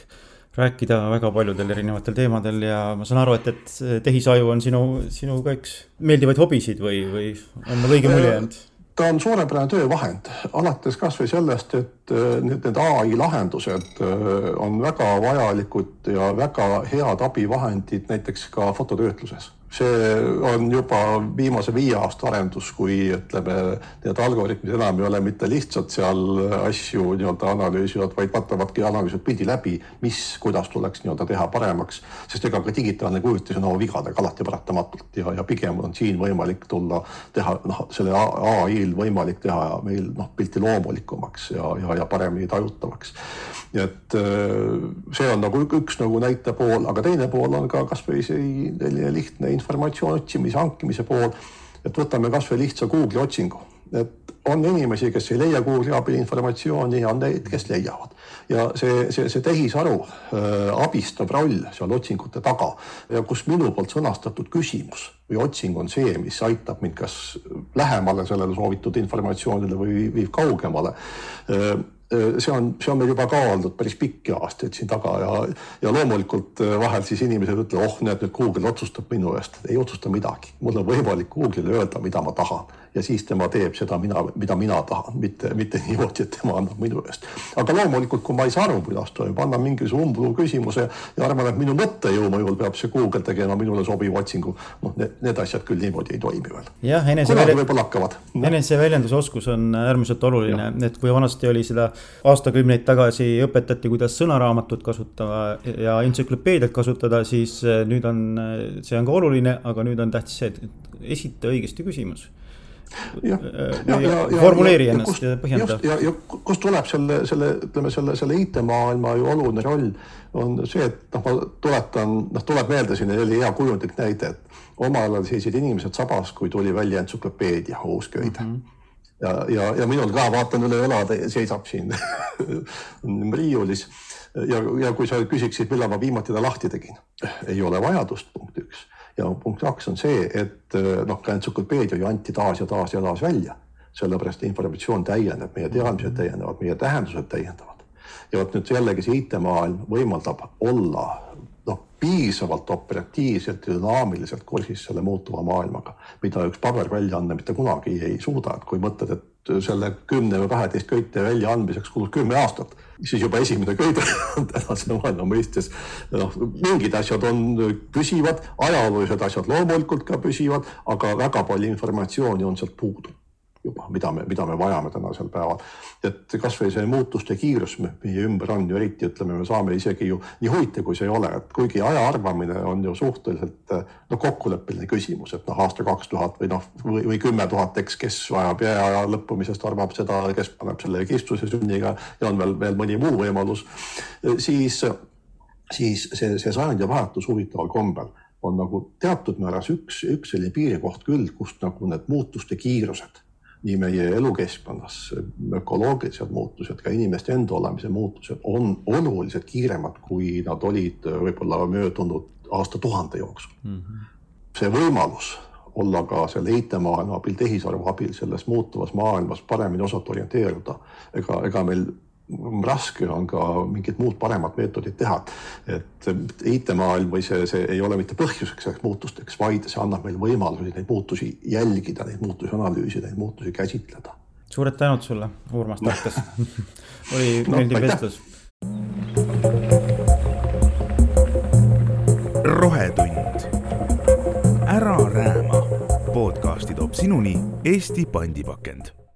rääkida väga paljudel erinevatel teemadel ja ma saan aru, et, et tehisaju on sinu, sinu ka üks meeldivaid hobisid või, või on mul õige mulje jäänud? Ta on suurepärane töövahend, alates kasvõi sellest, et äh, need, need ai lahendused äh, on väga vajalikud ja väga head abivahendid näiteks ka fototöötluses see on juba viimase viie aasta arendus, kui ütleme, need algoritmid enam ei ole mitte lihtsalt seal asju nii-öelda analüüsivad, vaid vaatavadki analüüsivad pildi läbi, mis, kuidas tuleks nii-öelda teha paremaks, sest ega ka digitaalne kujutis on oma vigadega alati paratamatult ja, ja pigem on siin võimalik tulla, teha noh, selle ai-l võimalik teha meil noh, pilti loomulikumaks ja, ja, ja paremini tajutavaks. nii et see on nagu üks nagu näite pool, aga teine pool on ka kasvõi selline lihtne informatsiooni otsimise, hankimise pool. et võtame kasvõi lihtsa Google'i otsingu, et on inimesi, kes ei leia Google'i abil informatsiooni ja on neid, kes leiavad ja see, see, see tehisaru äh, abistav roll seal otsingute taga ja kus minu poolt sõnastatud küsimus või otsing on see, mis aitab mind kas lähemale sellele soovitud informatsioonile või viib kaugemale äh, see on, see on meil juba ka olnud päris pikki aastaid siin taga ja, ja loomulikult äh, vahel siis inimesed ütlevad, oh näed nüüd Google otsustab minu eest, ei otsusta midagi, mul on võimalik Google'ile öelda, mida ma tahan ja siis tema teeb seda, mina, mida mina tahan, mitte, mitte niimoodi, et tema annab minu eest. aga loomulikult, kui ma ei saa aru, kuidas toimub, annan mingisuguse umblugu küsimuse ja arvan, et minu mõttejõu mõjul peab see Google tegema minule sobiva otsingu. noh, need, need asjad küll niimoodi ei toimi veel. jah, eneseväljendus, eneseväljendusoskus on äärmiselt oluline, et kui vanasti oli seda aastakümneid tagasi õpetati, kuidas sõnaraamatut kasutada ja entsüklopeediat kasutada, siis nüüd on, see on ka oluline, aga nüüd on tähtis see, et esita õigesti küsimus ja, ja, ja, ja formuleeri ennast ja põhjenda. ja, ja kust tuleb selle, selle, ütleme selle, selle IT-maailma ju oluline roll on see, et noh, ma tuletan, noh, tuleb meelde selline oli hea kujundlik näide, et omal ajal seisid inimesed sabas, kui tuli välja entsüklopeedia uusköide mm. -hmm ja, ja, ja minul ka vaatan üle õlade, seisab siin riiulis. Ja, ja kui sa küsiksid, millal ma viimati ta lahti tegin, ei ole vajadust, punkt üks ja punkt kaks on see, et eh, noh, ka entsüklopeedia ju anti taas ja taas ja taas välja, sellepärast informatsioon täieneb, meie teadmised täienevad, meie tähendused täiendavad. ja vot nüüd jällegi see IT-maailm võimaldab olla noh, piisavalt operatiivselt ja dünaamiliselt kursis selle muutuva maailmaga, mida üks paberväljaanne mitte kunagi ei suuda, et kui mõtled, et selle kümne või kaheteist köite väljaandmiseks kulus kümme aastat, siis juba esimene köide on tänase maailma mõistes noh, mingid asjad on püsivad, ajaloolised asjad loomulikult ka püsivad, aga väga palju informatsiooni on sealt puudu juba, mida me, mida me vajame tänasel päeval. et kasvõi see muutuste kiirus meie ümber on ju eriti, ütleme, me saame isegi ju nii huvitav, kui see ei ole, et kuigi aja arvamine on ju suhteliselt noh, kokkuleppeline küsimus, et noh, aasta kaks tuhat või noh, või, kümme tuhat, eks, kes vajab jääaja lõppumisest, arvab seda, kes paneb selle kistluse sünniga ja on veel, veel mõni muu võimalus, siis, siis see, see sajandivahetus huvitaval kombel on nagu teatud määras üks, üks selline piirikoht küll, kust nagu need muutuste kiirused nii meie elukeskkonnas ökoloogilised muutused, ka inimeste enda olemise muutused on oluliselt kiiremad, kui nad olid võib-olla möödunud aastatuhande jooksul mm. -hmm. see võimalus olla ka selle IT-maailma abil, tehisaru abil selles muutuvas maailmas paremini osata orienteeruda, ega, ega meil raske on ka mingit muud paremat meetodit teha. et IT-maailm või see, see ei ole mitte põhjuseks selleks muutusteks, vaid see annab meile võimalusi neid muutusi jälgida, neid muutusi analüüsida, neid muutusi käsitleda. suured tänud sulle, Urmas Tarkas oli no, meeldiv vestlus. rohetund, ära rääma. podcasti toob sinuni Eesti pandipakend